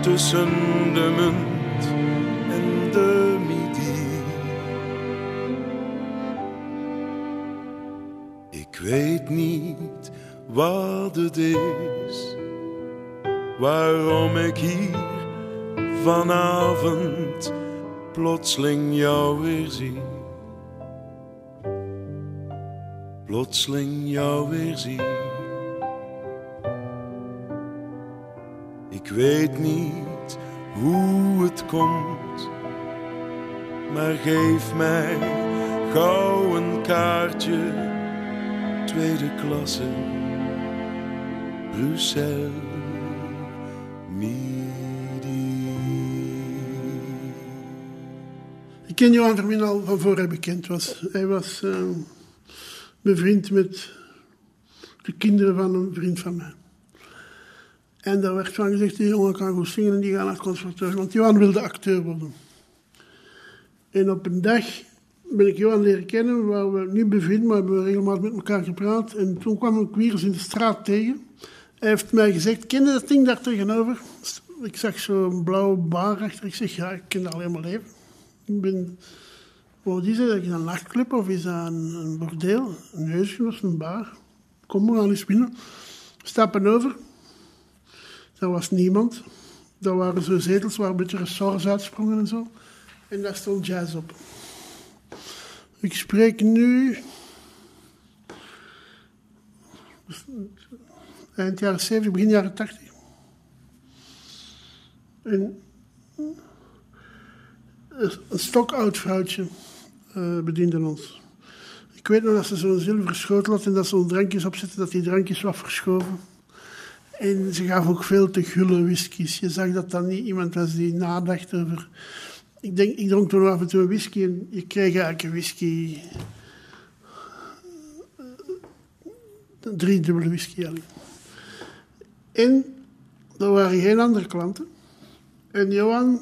Tussen de munt en de midi. Ik weet niet wat het is, waarom ik hier vanavond plotseling jou weer zie. Plotseling jou weer zie. Ik weet niet hoe het komt, maar geef mij gauw een kaartje tweede klasse. Bruxelles, Ik ken Johan Vermin al van voor hij bekend was. Hij was uh, bevriend met de kinderen van een vriend van mij. En daar werd van gezegd, die jongen kan goed zingen en die gaan naar het. Want Johan wilde acteur worden. En op een dag ben ik Johan leren kennen, waar we niet bevriend, maar we hebben regelmatig met elkaar gepraat. En toen kwam ik weer eens in de straat tegen. Hij heeft mij gezegd, ken je dat ding daar tegenover? Ik zag zo'n blauwe bar achter. Ik zeg, ja, ik ken dat al helemaal leven. Ik ben, wat is dat? Is dat een nachtclub of is dat een, een bordeel? Een huisje of een bar? Kom maar aan eens binnen. Stappen over. Daar was niemand. Daar waren zo zetels waar een beetje ressorts uitsprongen en zo. En daar stond jazz op. Ik spreek nu. Eind jaren 70, begin jaren 80. En een stokoud vrouwtje uh, bediende ons. Ik weet nog dat ze zo'n zilveren schotel had en dat ze drankjes opzetten, dat die drankjes was verschoven. En ze gaf ook veel te gulle whiskies. Je zag dat dat niet iemand was die nadacht over ik, denk, ik dronk toen af en toe een whisky en je kreeg eigenlijk een whisky. Een driedubbele whisky. En er waren geen andere klanten. En Johan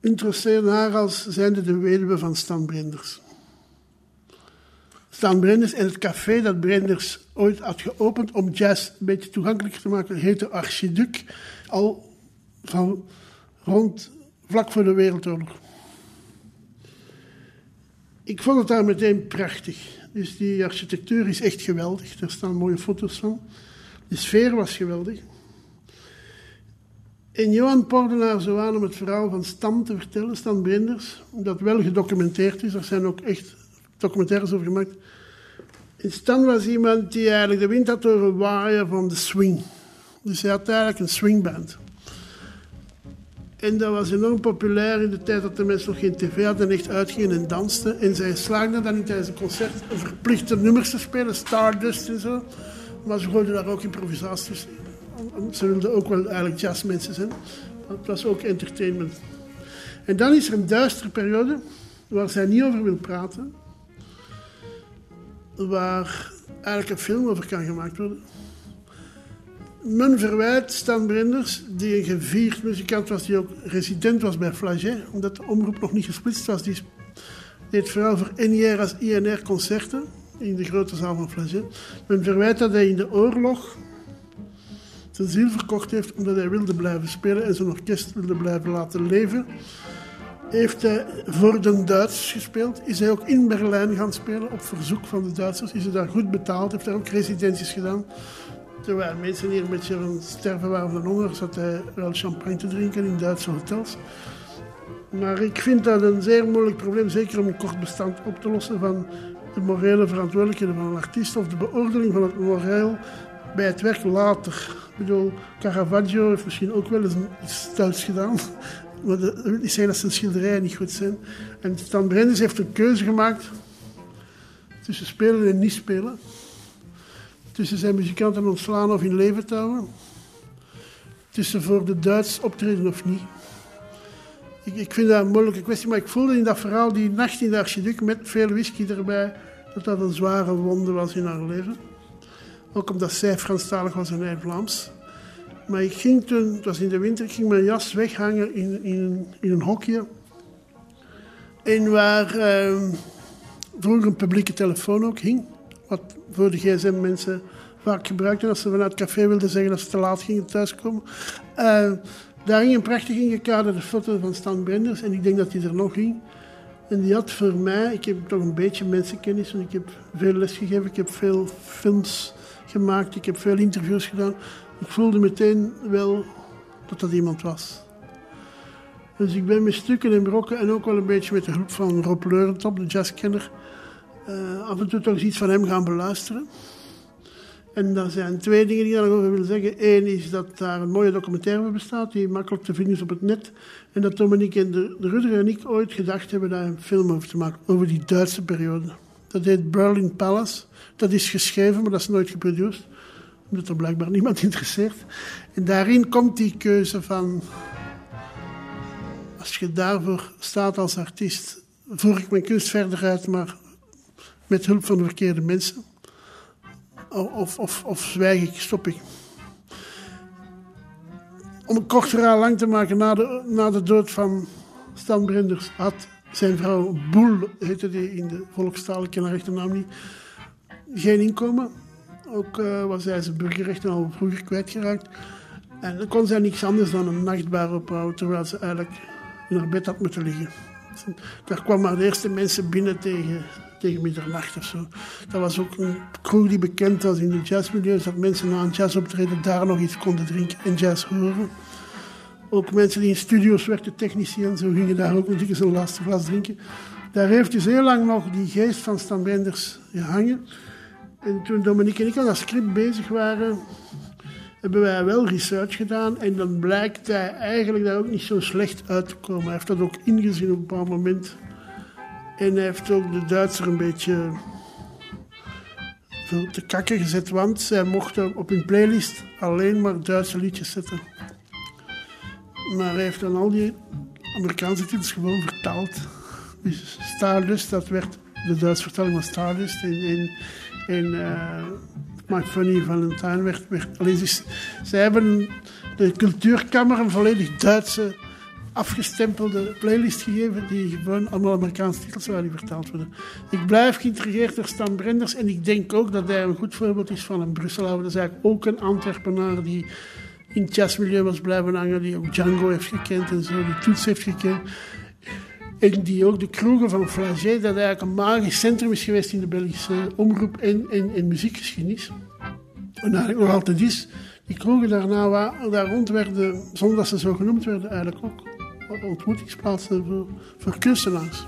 interesseerde haar als zijnde de weduwe van Stan Brenders. Stan Brenders en het café dat Brenders ooit had geopend om jazz een beetje toegankelijker te maken, heette Archiduc. Al van rond vlak voor de Wereldoorlog. Ik vond het daar meteen prachtig. Dus die architectuur is echt geweldig. Er staan mooie foto's van. De sfeer was geweldig. En Johan porde haar zo aan om het verhaal van Stan te vertellen, Stan Brinders, dat wel gedocumenteerd is. Er zijn ook echt documentaires over gemaakt. Stan was iemand die eigenlijk de wind had horen waaien van de swing. Dus hij had eigenlijk een swingband. En dat was enorm populair in de tijd dat de mensen nog geen tv hadden en echt uitgingen en dansten. En zij slaagden dan in tijdens een concert verplichte nummers te spelen, Stardust en zo. Maar ze gooiden daar ook improvisaties in. Ze wilden ook wel eigenlijk jazzmensen zijn. Het was ook entertainment. En dan is er een duistere periode waar zij niet over wil praten. Waar eigenlijk een film over kan gemaakt worden. Men verwijt Stan Brenders, die een gevierd muzikant was, die ook resident was bij Flaget, omdat de omroep nog niet gesplitst was. Die deed vooral voor NIR als INR concerten in de grote zaal van Flaget. Men verwijt dat hij in de oorlog zijn ziel verkocht heeft omdat hij wilde blijven spelen en zijn orkest wilde blijven laten leven. Heeft hij voor de Duitsers gespeeld. Is hij ook in Berlijn gaan spelen op verzoek van de Duitsers. Is hij daar goed betaald. Heeft hij ook residenties gedaan. Terwijl mensen hier een beetje aan sterven waren van honger, zat hij wel champagne te drinken in Duitse hotels. Maar ik vind dat een zeer moeilijk probleem, zeker om een kort bestand op te lossen van de morele verantwoordelijkheden van een artiest of de beoordeling van het moreel bij het werk later. Ik bedoel, Caravaggio heeft misschien ook wel eens iets Duits gedaan. Maar dat wil niet dat zijn schilderijen niet goed zijn. En Stan Brenders heeft een keuze gemaakt tussen spelen en niet spelen tussen zijn muzikanten ontslaan of in leven te houden. Tussen voor de Duits optreden of niet. Ik, ik vind dat een moeilijke kwestie, maar ik voelde in dat verhaal die nacht in de archiduc met veel whisky erbij, dat dat een zware wonde was in haar leven. Ook omdat zij Franstalig was en hij Vlaams. Maar ik ging toen, het was in de winter, ik ging mijn jas weghangen in, in, in een hokje. En waar eh, vroeger een publieke telefoon ook hing wat voor de gsm-mensen vaak gebruikten als ze vanuit het café wilden zeggen dat ze te laat gingen thuiskomen. Uh, daar hing een prachtig ingekaderde foto van Stan Brenders en ik denk dat hij er nog hing. En die had voor mij, ik heb toch een beetje mensenkennis, want ik heb veel les gegeven, ik heb veel films gemaakt, ik heb veel interviews gedaan. Ik voelde meteen wel dat dat iemand was. Dus ik ben met stukken en brokken en ook wel een beetje met de hulp van Rob Leurentop, de jazzkenner, uh, af en toe toch iets van hem gaan beluisteren. En er zijn twee dingen die ik daarover wil zeggen. Eén is dat daar een mooie documentaire bestaat, die makkelijk te vinden is op het net. En dat Dominique en de, de Rudder en ik ooit gedacht hebben daar een film over te maken, over die Duitse periode. Dat heet Berlin Palace. Dat is geschreven, maar dat is nooit geproduceerd. Omdat er blijkbaar niemand interesseert. En daarin komt die keuze van... Als je daarvoor staat als artiest... voer ik mijn kunst verder uit, maar met hulp van de verkeerde mensen. Of, of, of zwijg ik, stop ik. Om een kort verhaal lang te maken, na de, na de dood van Stan Brenders had zijn vrouw Boel, heette die in de volkstaal, ik ken haar echte naam niet, geen inkomen. Ook uh, was hij zijn burgerrechten al vroeger kwijtgeraakt. En dan kon zij niks anders dan een nachtbar opbouwen, terwijl ze eigenlijk in haar bed had moeten liggen. Daar kwamen maar de eerste mensen binnen tegen, tegen middernacht of zo. Dat was ook een crew die bekend was in de jazzmilieu, dat mensen na een jazzoptreden daar nog iets konden drinken en jazz horen. Ook mensen die in studio's werkten, technici en zo, gingen daar ook nog eens een laatste glas drinken. Daar heeft dus heel lang nog die geest van Stan Benders gehangen. En toen Dominique en ik aan dat script bezig waren, hebben wij wel research gedaan. En dan blijkt hij eigenlijk daar ook niet zo slecht uit te komen. Hij heeft dat ook ingezien op een bepaald moment. En hij heeft ook de Duitser een beetje veel te kakken gezet, want zij mochten op hun playlist alleen maar Duitse liedjes zetten. Maar hij heeft dan al die Amerikaanse titels gewoon vertaald. Dus Stardust, dat werd de Duitse vertaling van Stardust. En, en, en uh, Valentine werd... werd alleen dus, zij hebben de cultuurkamer een volledig Duitse afgestempelde playlist gegeven die gewoon allemaal Amerikaanse titels waren die vertaald worden. Ik blijf geïntrigeerd door Stan Brenders en ik denk ook dat hij een goed voorbeeld is van een Brusselauer. Dat is eigenlijk ook een Antwerpenaar die in het jazzmilieu was blijven hangen, die ook Django heeft gekend en zo, die Toets heeft gekend. En die ook de kroegen van Flagey, dat eigenlijk een magisch centrum is geweest in de Belgische omroep en, en, en muziekgeschiedenis. En eigenlijk nog altijd is. Die kroegen daarna, waar, daar rond werden, zonder dat ze zo genoemd werden, eigenlijk ook ontmoetingsplaatsen voor, voor kunstenaars.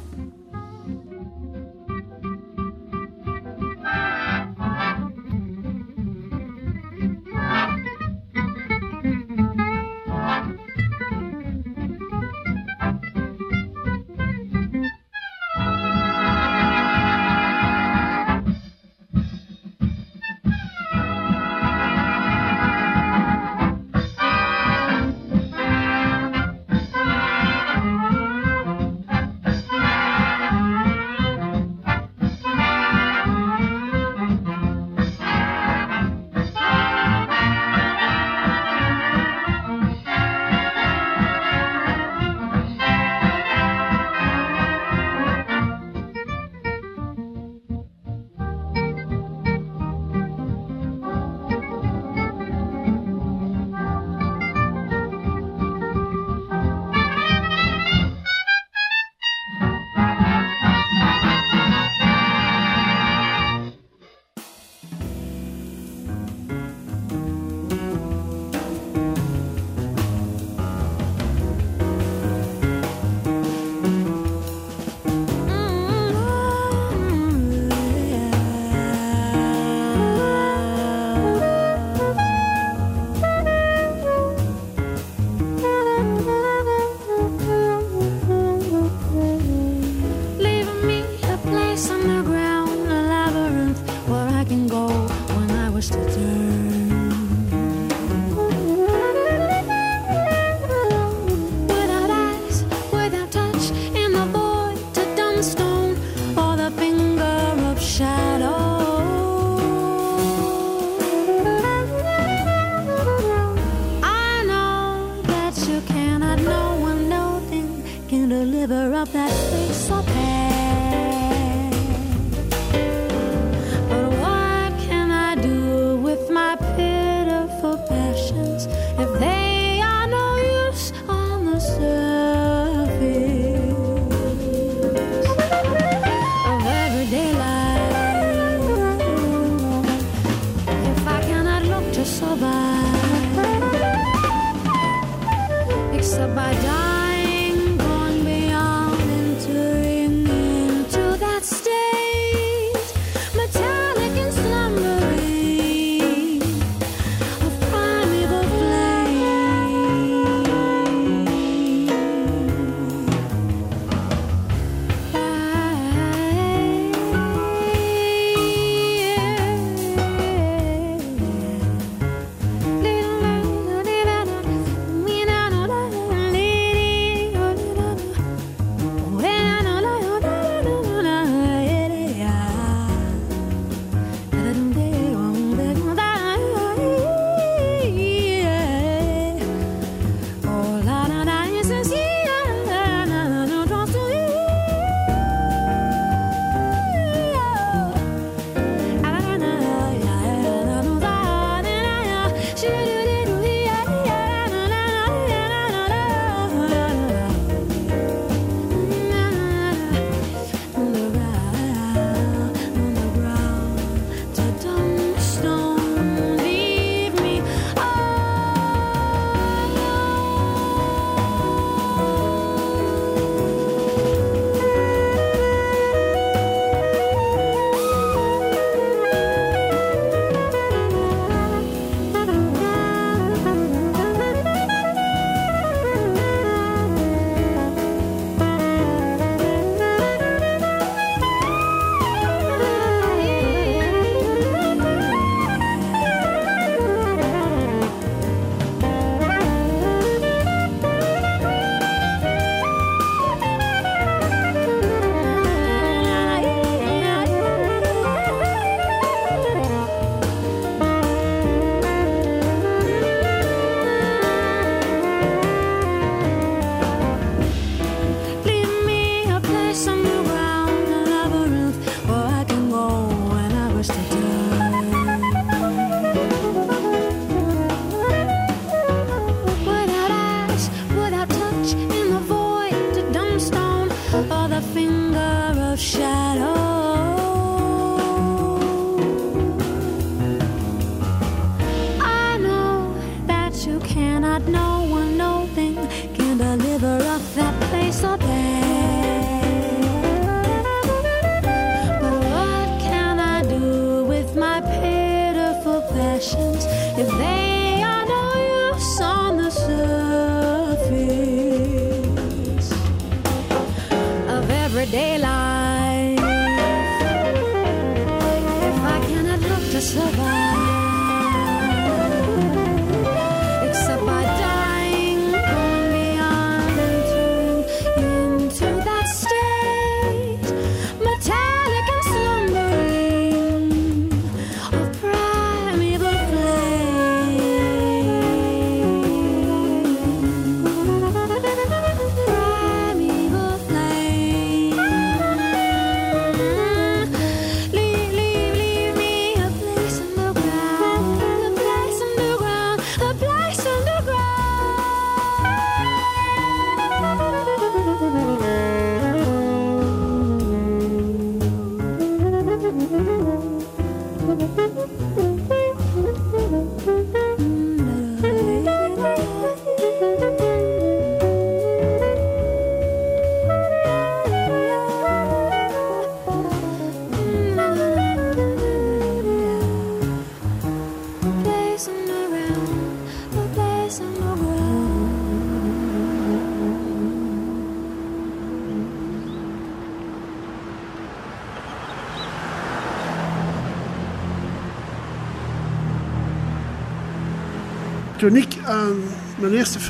Cannot know one no thing can deliver up that place up there.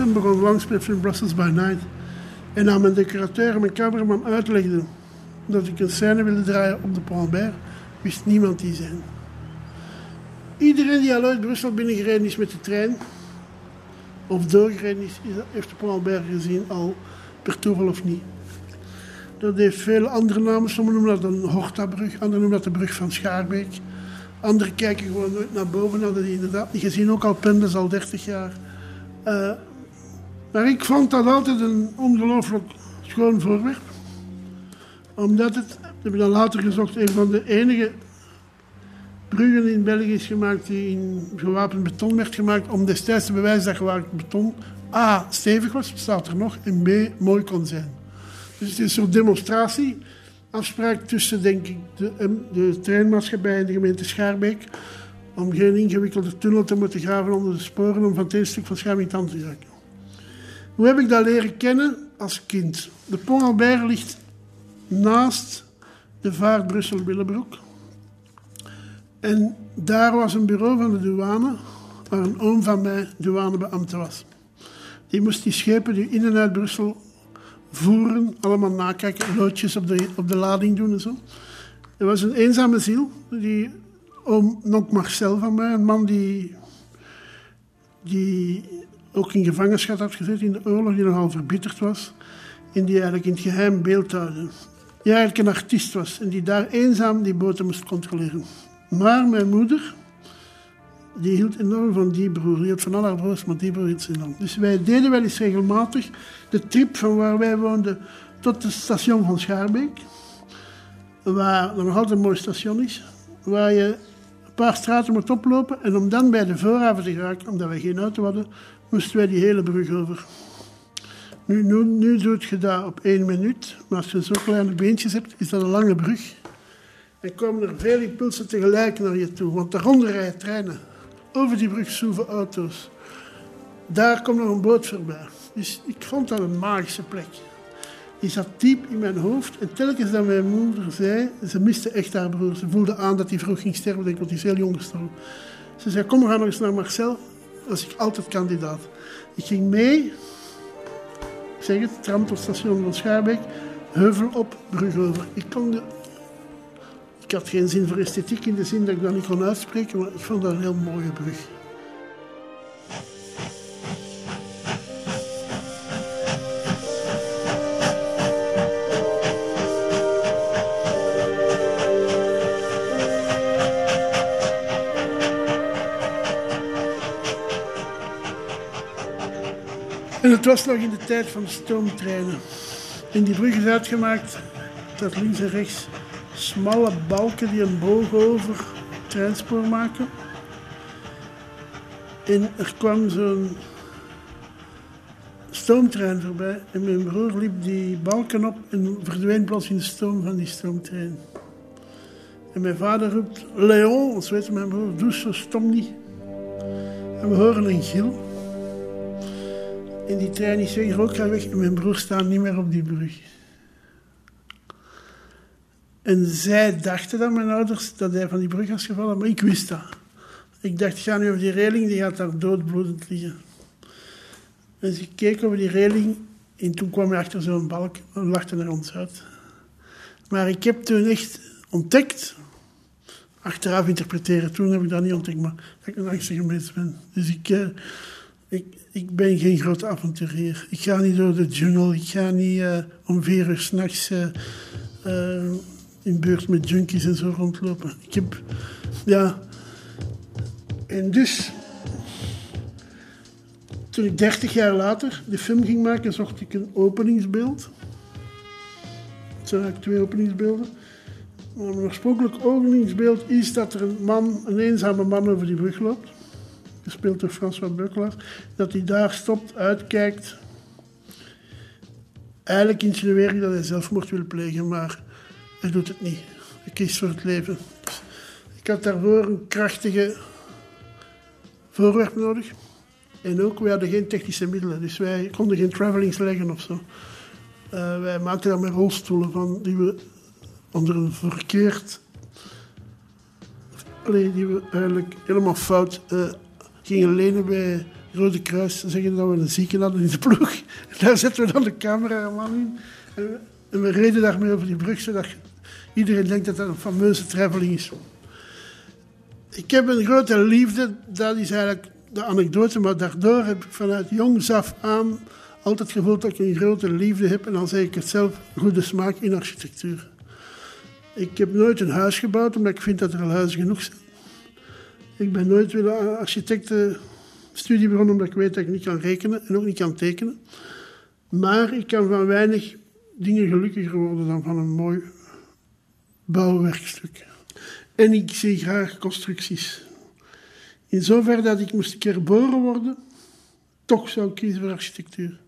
Film begon, langspeelfilm Brussels by Night, en aan mijn decorateur en mijn cameraman uitlegde dat ik een scène wilde draaien op de Pont Albert, wist niemand die zijn. Iedereen die al uit Brussel binnengereden is met de trein, of doorgereden is, heeft de Pont Albert gezien, al per toeval of niet. Dat heeft vele andere namen. Sommigen noemen dat een Hortabrug, anderen noemen dat de brug van Schaarbeek. Anderen kijken gewoon nooit naar boven, hadden die inderdaad niet gezien, ook al pendelen ze al 30 jaar. Eh, maar ik vond dat altijd een ongelooflijk schoon voorwerp. Omdat het, we hebben dan later gezocht, een van de enige bruggen in België is gemaakt die in gewapend beton werd gemaakt, om destijds te bewijzen dat gewapend beton A. stevig was, staat er nog, en B. mooi kon zijn. Dus het is een soort demonstratie, afspraak tussen, denk ik, de, de treinmaatschappij en de gemeente Schaarbeek, om geen ingewikkelde tunnel te moeten graven onder de sporen, om van het stuk van Schaarbeek andere te raken. Hoe heb ik dat leren kennen? Als kind. De Pont Albert ligt naast de vaart Brussel-Willebroek. En daar was een bureau van de douane, waar een oom van mij douanebeambte was. Die moest die schepen die in en uit Brussel voeren, allemaal nakijken, loodjes op de, op de lading doen en zo. Er was een eenzame ziel, die oom Nok Marcel van mij, een man die, die ook in gevangenschap had gezeten in de oorlog, die nogal verbitterd was. En die eigenlijk in het geheim beeld houden. Die eigenlijk een artiest was en die daar eenzaam die boten moest controleren. Maar mijn moeder, die hield enorm van die broer. Die hield van al haar broers, maar die broer hield ze enorm. Dus wij deden wel eens regelmatig de trip van waar wij woonden tot het station van Schaarbeek. Waar nog altijd een mooi station is. Waar je een paar straten moet oplopen. En om dan bij de voorhaven te geraken, omdat wij geen auto hadden, moesten wij die hele brug over. Nu, nu, nu doe je dat op één minuut. Maar als je zo'n kleine beentjes hebt, is dat een lange brug. En komen er veel impulsen tegelijk naar je toe. Want daaronder rijden treinen. Over die brug zoeven auto's. Daar komt nog een boot voorbij. Dus ik vond dat een magische plek. Die zat diep in mijn hoofd. En telkens dat mijn moeder zei, ze miste echt haar broer. Ze voelde aan dat hij vroeg ging sterven, denk ik, want hij is heel jong gestorven. Ze zei, kom, we gaan nog eens naar Marcel. Was ik altijd kandidaat. Ik ging mee, ik zeg het, tram tot station van Schaarbeek, heuvel op, brug over. Ik kon de ik had geen zin voor esthetiek in de zin dat ik dat niet kon uitspreken, maar ik vond dat een heel mooie brug. En het was nog in de tijd van de stoomtreinen. En die brug is uitgemaakt altijd links en rechts smalle balken die een boog over het treinspoor maken. En er kwam zo'n stoomtrein voorbij en mijn broer liep die balken op en verdween plots in de stoom van die stoomtrein. En mijn vader roept, Leon, ons weet mijn broer, doe zo stom niet. En we horen een gil. En die trein is ook weg en mijn broer staat niet meer op die brug. En zij dachten dan, mijn ouders, dat hij van die brug was gevallen, maar ik wist dat. Ik dacht, ga nu over die reling, die gaat daar doodbloedend liggen. En ze keek over die reling en toen kwam hij achter zo'n balk en lachte naar ons uit. Maar ik heb toen echt ontdekt, achteraf interpreteren, toen heb ik dat niet ontdekt, maar dat ik een angstige mens ben. Dus ik, eh, ik, ik ben geen grote avonturier. Ik ga niet door de jungle, ik ga niet eh, om vier uur s'nachts uh, in beurt met junkies en zo rondlopen. Ik heb, ja... En dus, toen ik dertig jaar later de film ging maken, zocht ik een openingsbeeld. Toen had ik twee openingsbeelden. Maar Mijn oorspronkelijk openingsbeeld is dat er een man, een eenzame man over die brug loopt. Gespeeld door François Beukelaar. Dat hij daar stopt, uitkijkt. Eigenlijk insinueer ik dat hij zelfmoord wil plegen, maar hij doet het niet. Hij kiest voor het leven. Ik had daarvoor een krachtige voorwerp nodig. En ook, we hadden geen technische middelen, dus wij konden geen travelings leggen of zo. Uh, wij maakten daar met rolstoelen van, die we onder een verkeerd... Die we eigenlijk helemaal fout uh, gingen lenen bij Rode Kruis. Zeggen dat we een zieke hadden in de ploeg. Daar zetten we dan de cameraman in. En we, en we reden daarmee over die brug, zodat iedereen denkt dat dat een fameuze traveling is. Ik heb een grote liefde, dat is eigenlijk de anekdote, maar daardoor heb ik vanuit jongs af aan altijd gevoeld dat ik een grote liefde heb en dan zeg ik het zelf, goede smaak in architectuur. Ik heb nooit een huis gebouwd, omdat ik vind dat er al huizen genoeg zijn. Ik ben nooit willen architectenstudie begonnen, omdat ik weet dat ik niet kan rekenen en ook niet kan tekenen. Maar ik kan van weinig dingen gelukkiger worden dan van een mooi bouwwerkstuk. En ik zie graag constructies. In zover dat ik moest herboren worden, toch zou ik kiezen voor architectuur.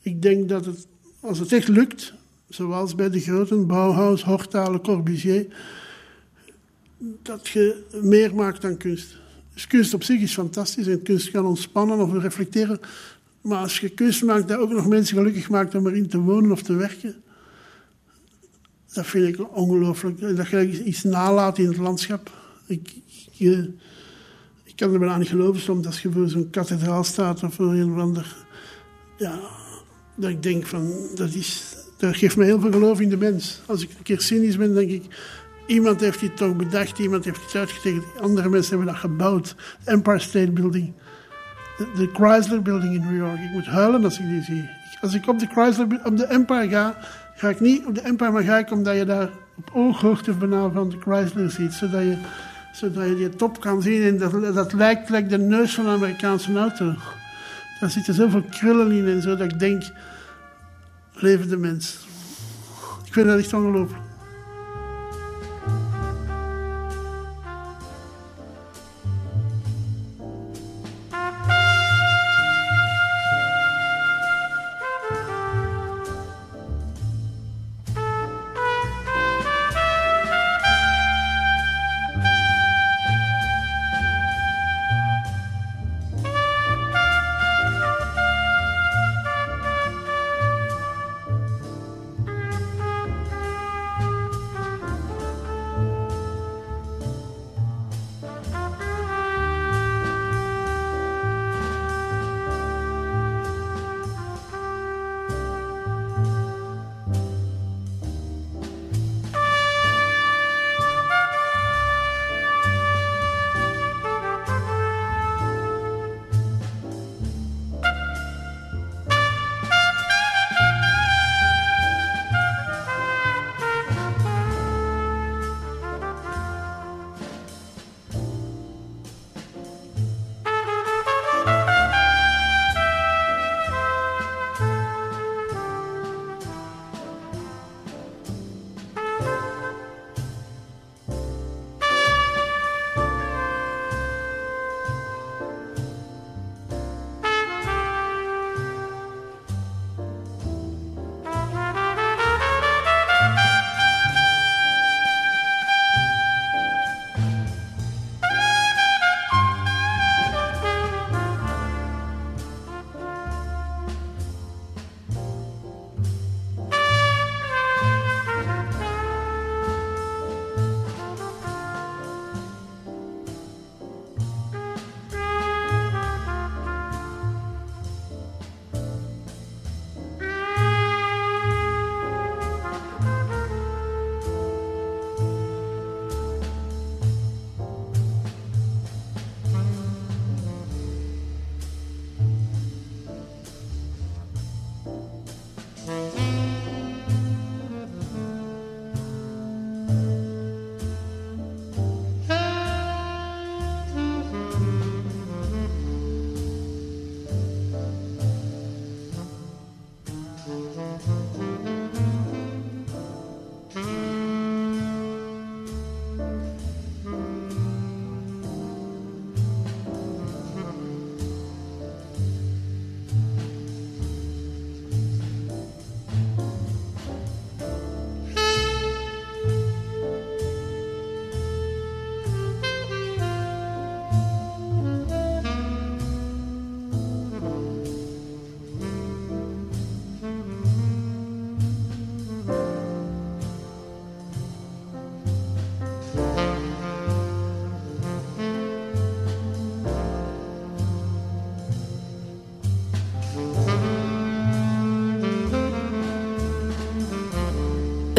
Ik denk dat het, als het echt lukt, zoals bij de grote Bauhaus, Hortale, Corbusier, dat je meer maakt dan kunst. Dus kunst op zich is fantastisch en kunst kan ontspannen of reflecteren. Maar als je kunst maakt dat ook nog mensen gelukkig maakt om erin te wonen of te werken, dat vind ik ongelooflijk. Dat je iets nalaat in het landschap. Ik, ik kan er bijna niet geloven soms als je voor zo'n kathedraal staat of voor een of ander. Ja, dat ik denk van, dat, is, dat geeft me heel veel geloof in de mens. Als ik een keer cynisch ben, denk ik, iemand heeft dit toch bedacht, iemand heeft iets uitgetekend, andere mensen hebben dat gebouwd. Empire State Building, de, Chrysler Building in New York. Ik moet huilen als ik die zie. Als ik op de Chrysler, op de Empire ga, ga ik niet op de Empire, maar ga ik omdat je daar op ooghoogte van de Chrysler ziet, zodat je, zodat je die top kan zien en dat, dat lijkt, lijkt de neus van een Amerikaanse auto. Daar zitten zoveel krullen in en zo dat ik denk, levende mens. Ik vind dat echt ongelooflijk.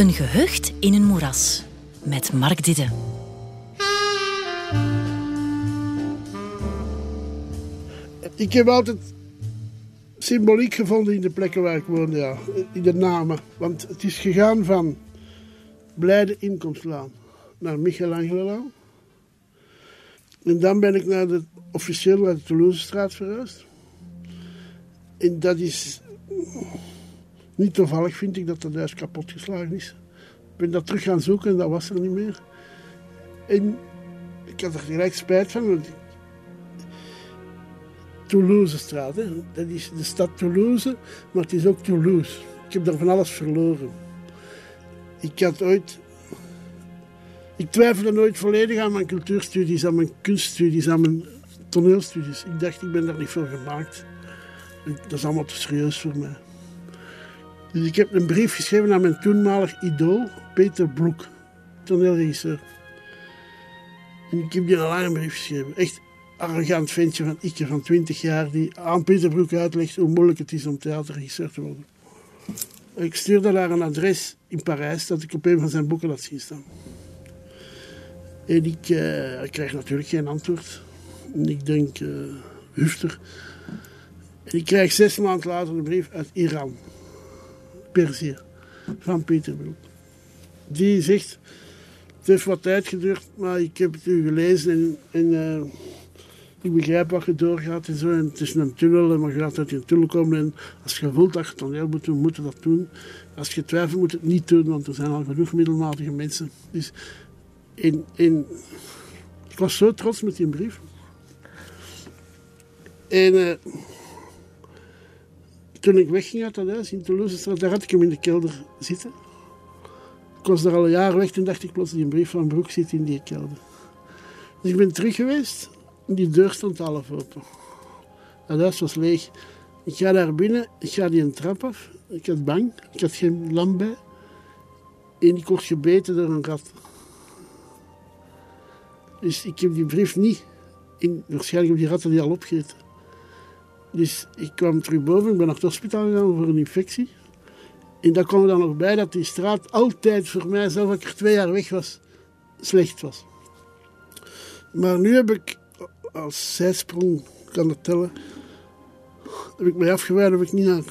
Een gehucht in een moeras. Met Mark Didde. Ik heb altijd symboliek gevonden in de plekken waar ik woonde, ja. In de namen. Want het is gegaan van Blijde Inkomstlaan naar Michelangelolaan. En dan ben ik naar de, officieel naar de Toulousestraat verhuisd. En dat is niet toevallig, vind ik, dat dat huis kapot geslagen is. Ik ben dat terug gaan zoeken en dat was er niet meer. En ik had er gelijk spijt van, want Toulousestraat, hè. dat is de stad Toulouse, maar het is ook Toulouse. Ik heb daar van alles verloren. Ik had ooit ik twijfelde nooit volledig aan mijn cultuurstudies, aan mijn kunststudies, aan mijn toneelstudies. Ik dacht, ik ben daar niet voor gemaakt. Dat is allemaal te serieus voor mij. Dus ik heb een brief geschreven aan mijn toenmalig idool, Peter Broek, toneelregisseur. En ik heb die een lange geschreven. Echt arrogant ventje van ikke van 20 jaar, die aan Peter Broek uitlegt hoe moeilijk het is om theaterregisseur te worden. Ik stuurde daar een adres in Parijs dat ik op een van zijn boeken had zien staan. En ik, ik krijg natuurlijk geen antwoord. En ik denk, uh, hufter. En ik krijg zes maanden later een brief uit Iran. Perzië. Van Peter Broek. Die zegt, het heeft wat tijd geduurd, maar ik heb het u gelezen en, en uh, ik begrijp wat je doorgaat en zo. En het is een tunnel en je gaat uit die tunnel komen. En als je voelt dat je toneel moet doen, moet je dat doen. Als je twijfelt, moet je het niet doen, want er zijn al genoeg middelmatige mensen. Dus in, in, ik was zo trots met die brief. En uh, toen ik wegging uit dat huis in Toulouse, daar had ik hem in de kelder zitten. Ik was daar al een jaar weg, toen dacht ik plots, die brief van Broek zit in die kelder. Dus ik ben terug geweest en die deur stond half open. Dat huis was leeg. Ik ga daar binnen, ik ga die een trap af. Ik had bang, ik had geen lamp bij. En ik word gebeten door een rat. Dus ik heb die brief niet. In, waarschijnlijk heb die ratten die al opgegeten. Dus ik kwam terug boven, ik ben naar het hospitaal gegaan voor een infectie. En daar kwam er dan nog bij dat die straat altijd voor mij, zelfs als ik er twee jaar weg was, slecht was. Maar nu heb ik als zijsprong, kan het tellen, heb ik mij afgeweid of ik niet naar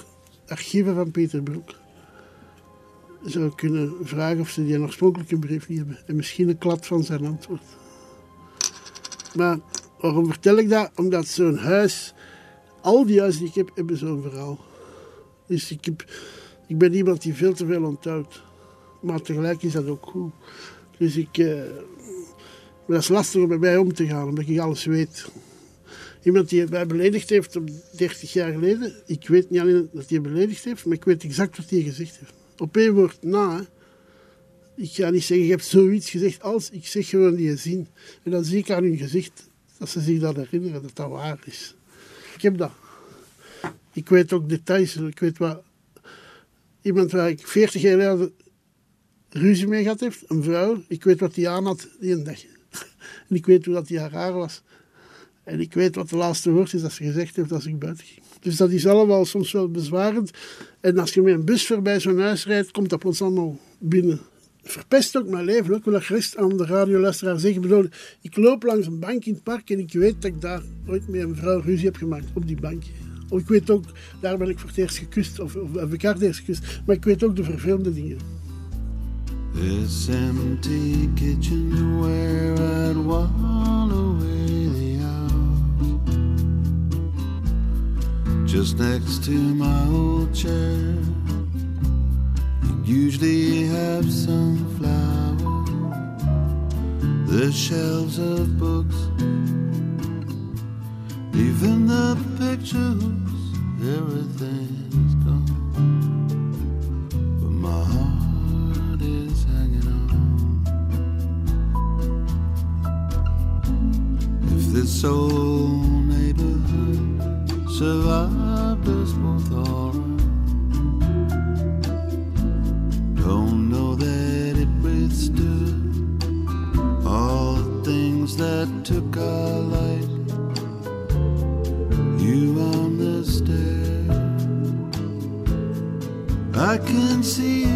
archieven van Peter Broek zou kunnen vragen of ze die oorspronkelijke brief niet hebben. En misschien een klad van zijn antwoord. Maar waarom vertel ik dat? Omdat zo'n huis, al die huizen die ik heb, hebben zo'n verhaal. Dus ik, ik ben iemand die veel te veel onthoudt. Maar tegelijk is dat ook goed. Dus ik... Uh, maar dat is lastig om met mij om te gaan, omdat ik alles weet. Iemand die mij beledigd heeft op 30 jaar geleden, ik weet niet alleen dat hij beledigd heeft, maar ik weet exact wat hij gezegd heeft. Op één woord na. Ik ga niet zeggen, je hebt zoiets gezegd als, ik zeg gewoon die je zien. En dan zie ik aan hun gezicht dat ze zich dat herinneren, dat dat waar is. Ik heb dat. Ik weet ook details. Ik weet wat... Iemand waar ik 40 jaar geleden ruzie mee gehad heeft, een vrouw. Ik weet wat die aan had die een dag. En ik weet hoe dat die haar haar was. En ik weet wat de laatste woord is dat ze gezegd heeft als ik buiten ging. Dus dat is allemaal soms wel bezwarend. En als je met een bus voorbij zo'n huis rijdt, komt dat plots allemaal binnen verpest ook mijn leven. Ik wil gerust aan de radioluisteraar zeggen. Ik bedoel, ik loop langs een bank in het park en ik weet dat ik daar ooit met een vrouw ruzie heb gemaakt op die bank. Ik weet ook, daar ben ik voor het eerst gekust, of, of heb ik haar eerst gekust. Maar ik weet ook de vervelende dingen. This empty kitchen where I'd wall away the Just next to my old chair usually have some flowers, the shelves of books, even the pictures, everything's gone. But my heart is hanging on. If this old neighborhood survived that took our light. You on the stair, I can see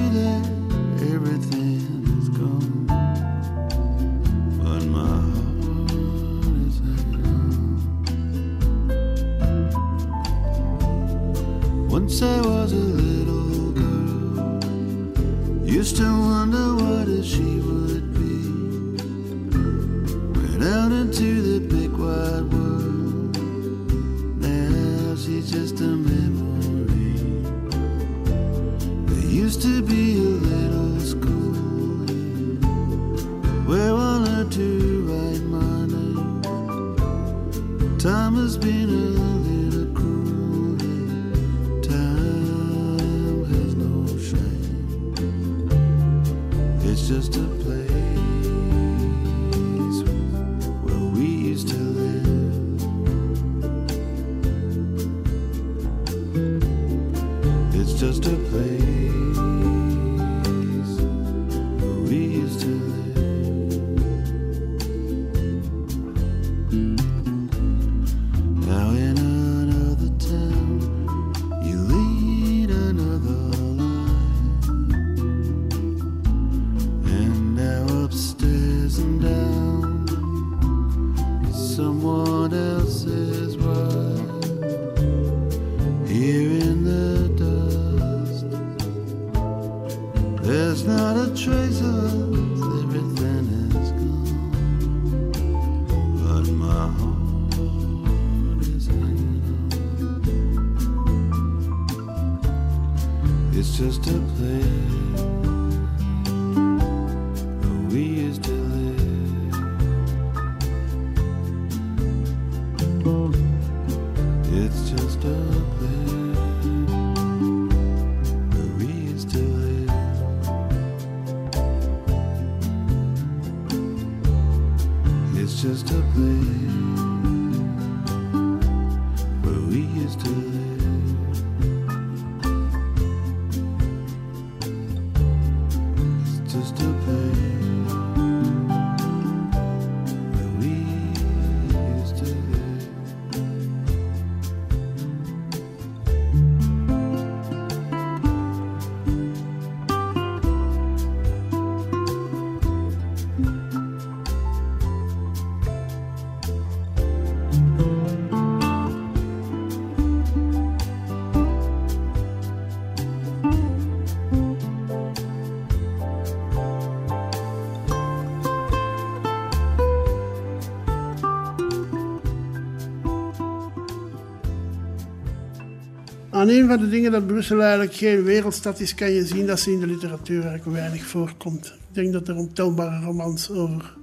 een van de dingen dat Brussel eigenlijk geen wereldstad is, kan je zien dat ze in de literatuur eigenlijk weinig voorkomt. Ik denk dat er ontelbare romans over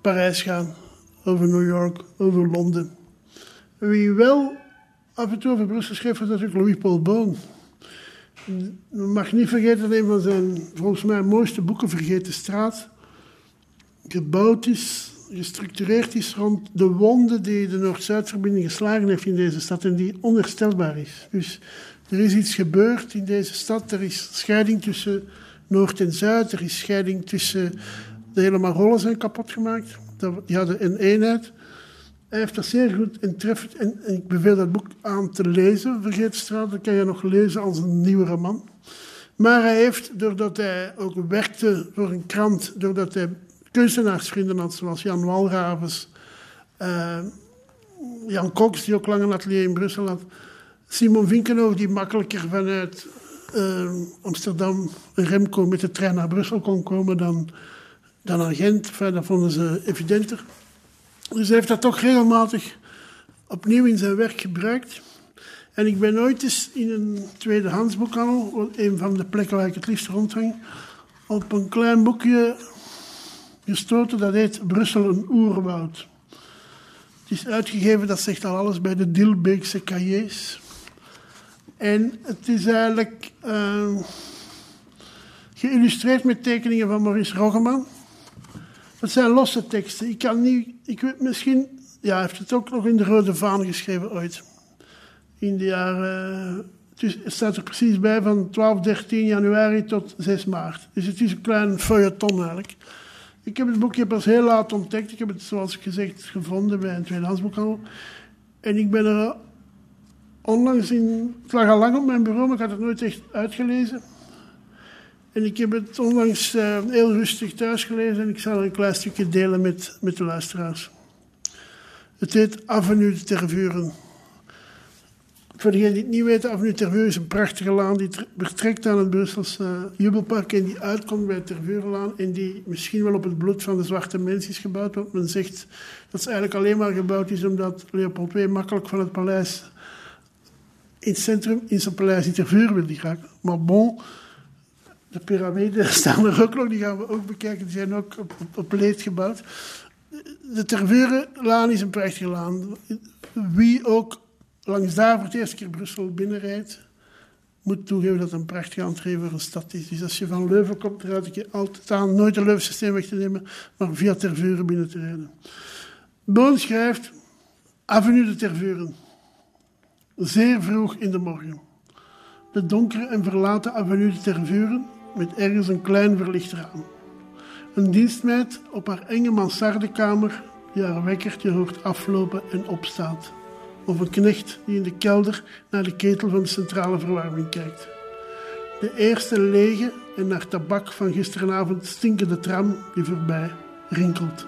Parijs gaan, over New York, over Londen. Wie wel af en toe over Brussel schreef, was natuurlijk Louis Paul Boon. Je mag niet vergeten dat een van zijn, volgens mij, mooiste boeken, Vergeten Straat, gebouwd is, gestructureerd is rond de wonde die de Noord-Zuidverbinding geslagen heeft in deze stad en die onherstelbaar is. Dus er is iets gebeurd in deze stad. Er is scheiding tussen Noord en Zuid. Er is scheiding tussen... De hele Marollen zijn kapot gemaakt. Die hadden een eenheid. Hij heeft dat zeer goed en. En, ik beveel dat boek aan te lezen, Vergeetstraat. Dat kan je nog lezen als een nieuwe roman. Maar hij heeft, doordat hij ook werkte voor een krant... doordat hij kunstenaarsvrienden had, zoals Jan Walravens... eh, Jan Cox, die ook lang een atelier in Brussel had... Simon Vinkenhoff, die makkelijker vanuit eh, Amsterdam Remco met de trein naar Brussel kon komen dan, dan aan Gent. Enfin, dat vonden ze evidenter. Dus hij heeft dat toch regelmatig opnieuw in zijn werk gebruikt. En ik ben ooit eens in een tweedehands boekhandel, een van de plekken waar ik het liefst rondhang, op een klein boekje gestoten dat heet Brussel een oerwoud. Het is uitgegeven, dat zegt al alles, bij de Dilbeekse cahiers. En het is eigenlijk eh, geïllustreerd met tekeningen van Maurice Roggeman. Het zijn losse teksten. Ik kan niet, ik weet misschien, ja, hij heeft het ook nog in de Rode Vaan geschreven ooit. In de jaren, het, het staat er precies bij van 12, 13 januari tot 6 maart. Dus het is een klein feuilleton eigenlijk. Ik heb het boekje pas heel laat ontdekt. Ik heb het, zoals gezegd, gevonden bij een tweedehandsboekhandel. En ik ben er onlangs in... Het lag al lang op mijn bureau, maar ik had het nooit echt uitgelezen. En ik heb het onlangs eh, heel rustig thuis gelezen en ik zal een klein stukje delen met, met de luisteraars. Het heet Avenue de Tervuren. Voor degenen die het niet weten, Avenue Tervuren is een prachtige laan die tre- vertrekt aan het Brusselse eh, Jubelpark en die uitkomt bij Tervurenlaan en die misschien wel op het bloed van de zwarte mens is gebouwd. Want men zegt dat ze eigenlijk alleen maar gebouwd is omdat Leopold II makkelijk van het paleis in het centrum, in zijn paleis in Tervuren wilde geraken. Maar bon, de piramiden staan er ook nog, die gaan we ook bekijken. Die zijn ook op, op, leed gebouwd. De Tervurenlaan is een prachtige laan. wie ook langs daar voor het eerste keer Brussel binnenrijdt, moet toegeven dat het een prachtige entree voor een stad is. Dus als je van Leuven komt, raad ik je altijd aan nooit de Leuvense weg te nemen, maar via Tervuren binnen te rijden. Boon schrijft Avenue de Tervuren. Zeer vroeg in de morgen. De donkere en verlaten Avenue de Tervuren met ergens een klein verlicht raam. Een dienstmeid op haar enge mansardekamer die haar wekkertje hoort aflopen en opstaat. Of een knecht die in de kelder naar de ketel van de centrale verwarming kijkt. De eerste lege en naar tabak van gisteravond stinkende tram die voorbij rinkelt.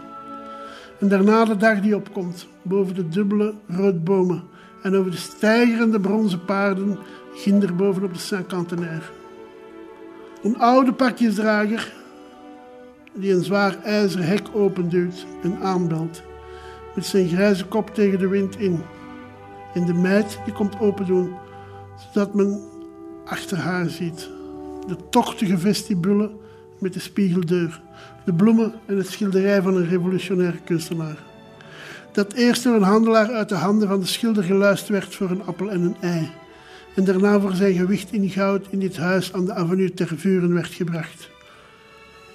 En daarna de dag die opkomt, boven de dubbele roodbomen en over de stijgerende bronzen paarden, ginder bovenop de Saint-Cantenaire. Een oude pakjesdrager die een zwaar ijzeren hek openduwt en aanbelt, met zijn grijze kop tegen de wind in. En de meid die komt open doen, zodat men achter haar ziet. De tochtige vestibule met de spiegeldeur, de bloemen en het schilderij van een revolutionaire kunstenaar. Dat eerst door een handelaar uit de handen van de schilder geluisterd werd voor een appel en een ei. En daarna voor zijn gewicht in goud in dit huis aan de avenue ter Vuren werd gebracht.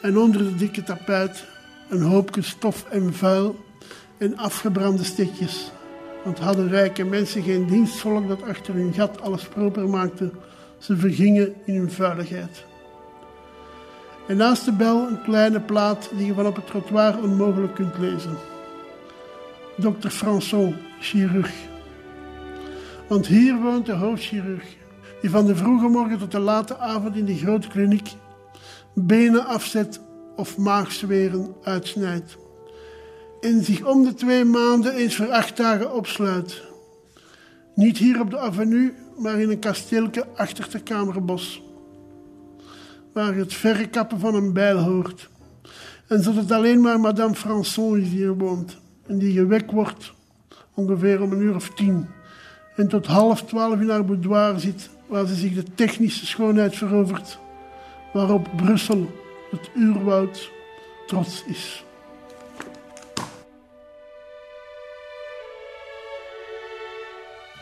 En onder de dikke tapijt een hoopje stof en vuil en afgebrande stekjes. Want hadden rijke mensen geen dienstvolk dat achter hun gat alles proper maakte, ze vergingen in hun vuiligheid. En naast de bel een kleine plaat die je van op het trottoir onmogelijk kunt lezen. Dr. Françon, chirurg. Want hier woont de hoofdchirurg, die van de vroege morgen tot de late avond in de grote kliniek benen afzet of maagzweren uitsnijdt. En zich om de twee maanden eens voor acht dagen opsluit. Niet hier op de avenue, maar in een kasteelke achter de Kamerbos. Waar het verrekappen van een bijl hoort. En zodat alleen maar Madame Françon hier woont. En die gewekt wordt ongeveer om een uur of tien. En tot half twaalf in haar boudoir zit, waar ze zich de technische schoonheid verovert. Waarop Brussel, het uurwoud, trots is.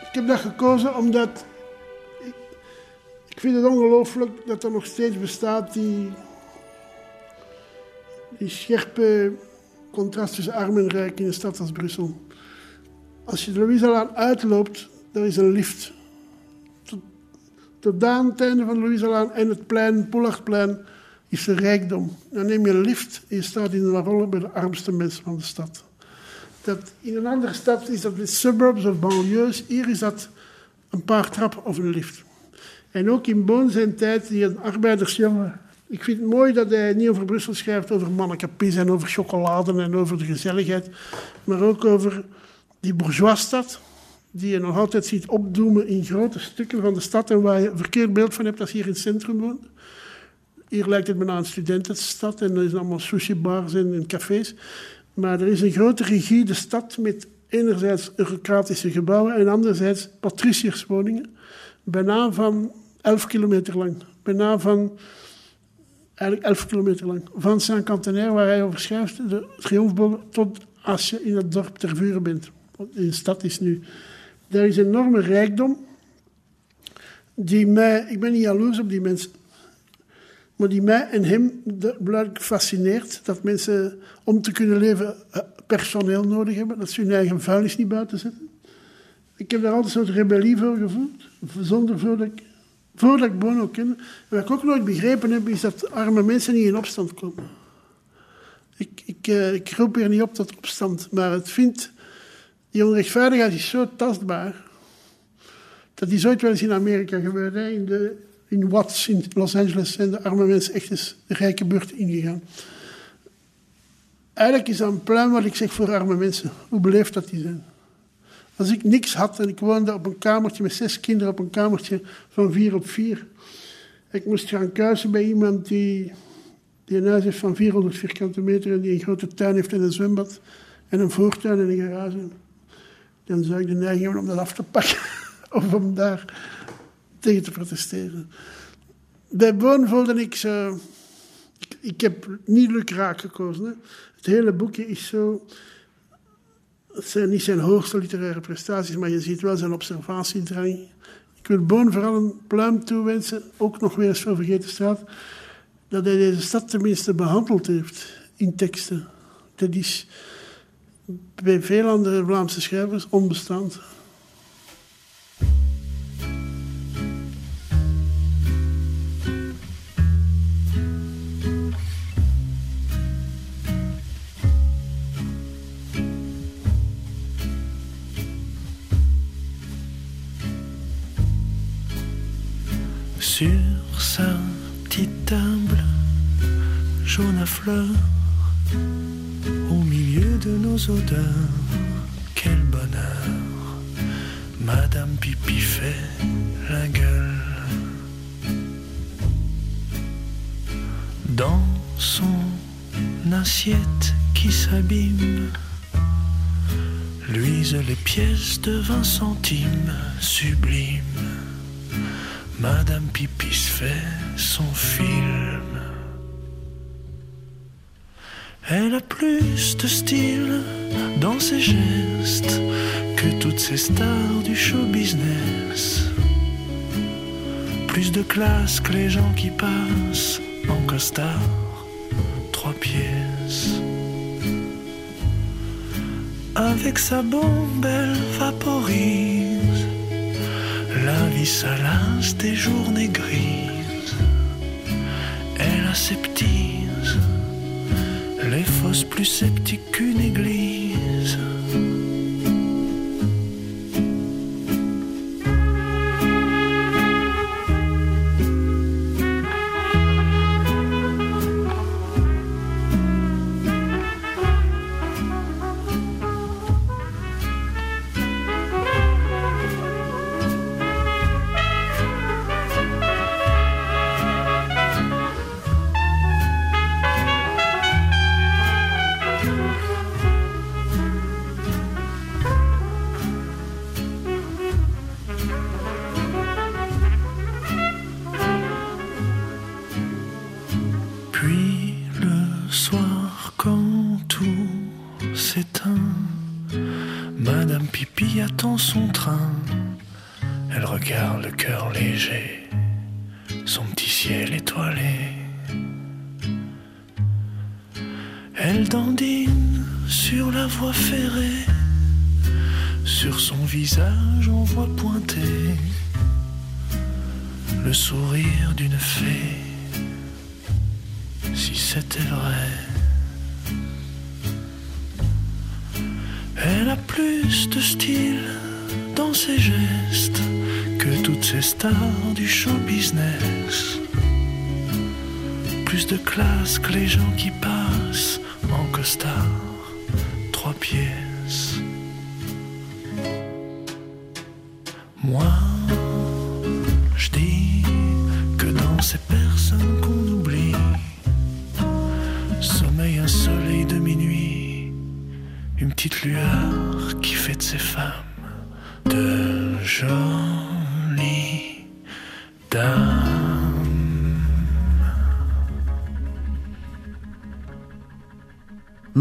Ik heb dat gekozen omdat ik, vind het ongelooflijk dat er nog steeds bestaat die, die scherpe contrast tussen arm en rijk in een stad als Brussel. Als je de Louisalaan uitloopt, daar is een lift. Tot, tot aan het einde van de Louisalaan en het plein, Pollardplein, is er rijkdom. Dan neem je een lift en je staat in de Warolle bij de armste mensen van de stad. Dat in een andere stad is dat met suburbs of banlieues. Hier is dat een paar trappen of een lift. En ook in Boon zijn tijd, die een arbeidersjongen. Ik vind het mooi dat hij niet over Brussel schrijft, over mannekapis en over chocolade en over de gezelligheid. Maar ook over die bourgeoisstad, die je nog altijd ziet opdoemen in grote stukken van de stad. En waar je een verkeerd beeld van hebt als je hier in het centrum woont. Hier lijkt het me aan een studentenstad en er zijn allemaal sushi-bars en, en cafés. Maar er is een grote rigide stad met enerzijds eurocratische gebouwen en anderzijds patriciërswoningen. Bijna van 11 kilometer lang. Bijna van, eigenlijk 11 kilometer lang. Van Saint-Cantenaire, waar hij over schrijft, de triomfbogen, tot als je in het dorp ter Vuren bent. In de stad is nu. Er is enorme rijkdom. Die mij, ik ben niet jaloers op die mensen. Maar die mij en hem blijkbaar fascineert. Dat mensen om te kunnen leven eh, personeel nodig hebben. Dat ze hun eigen vuilnis niet buiten zetten. Ik heb daar altijd een soort rebellie voor gevoeld. Zonder voordat voordat ik Bono kende. En wat ik ook nooit begrepen heb, is dat arme mensen niet in opstand komen. Ik, ik, uh, ik roep hier niet op tot opstand. Maar het vindt... Die onrechtvaardigheid is zo tastbaar. Dat is ooit wel eens in Amerika gebeurd. In de, in Watts in Los Angeles zijn de arme mensen echt eens de rijke buurt ingegaan. Eigenlijk is dat een pluim wat ik zeg voor arme mensen. Hoe beleefd dat die zijn. Als ik niks had en ik woonde op een kamertje met zes kinderen op een kamertje van vier op vier. Ik moest gaan kuisen bij iemand die, die een huis heeft van 400 vierkante meter en die een grote tuin heeft en een zwembad en een voortuin en een garage. Dan zou ik de neiging hebben om dat af te pakken of om daar tegen te protesteren. Bij Boon voelde ik zo... Ik, heb niet lukraak gekozen. Hè. Het hele boekje is zo Het zijn niet zijn hoogste literaire prestaties, maar je ziet wel zijn observatiedrang. Ik wil Boon vooral een pluim toewensen, ook nog weer eens voor Vergeten Straat, dat hij deze stad tenminste behandeld heeft in teksten. Dat is bij veel andere Vlaamse schrijvers onbestaand. Sur sa petite table jaune à fleurs, au milieu de nos odeurs, quel bonheur. Madame Pipi fait la gueule. Dans son assiette qui s'abîme, luisent les pièces de vingt centimes sublimes. Madame Pipis fait son film. Elle a plus de style dans ses gestes que toutes ces stars du show business. Plus de classe que les gens qui passent en costard, trois pièces. Avec sa bombe, elle vaporise la vie salace des journées grises. Elle aseptise les fosses plus sceptiques qu'une église.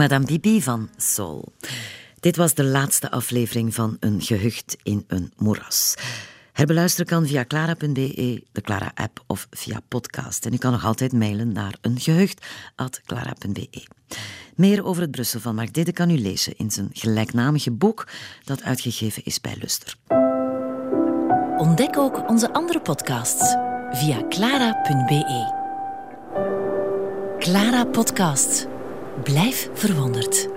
Madame Bibi van Sol. Dit was de laatste aflevering van Een gehucht in een moeras. Herbeluisteren kan via clara.be, de Clara-app of via podcast. En u kan nog altijd mailen naar eengehucht.clara.be. Meer over het Brussel van Mark Didde kan u lezen in zijn gelijknamige boek dat uitgegeven is bij Luster. Ontdek ook onze andere podcasts via clara.be. Clara Podcast. Blijf verwonderd.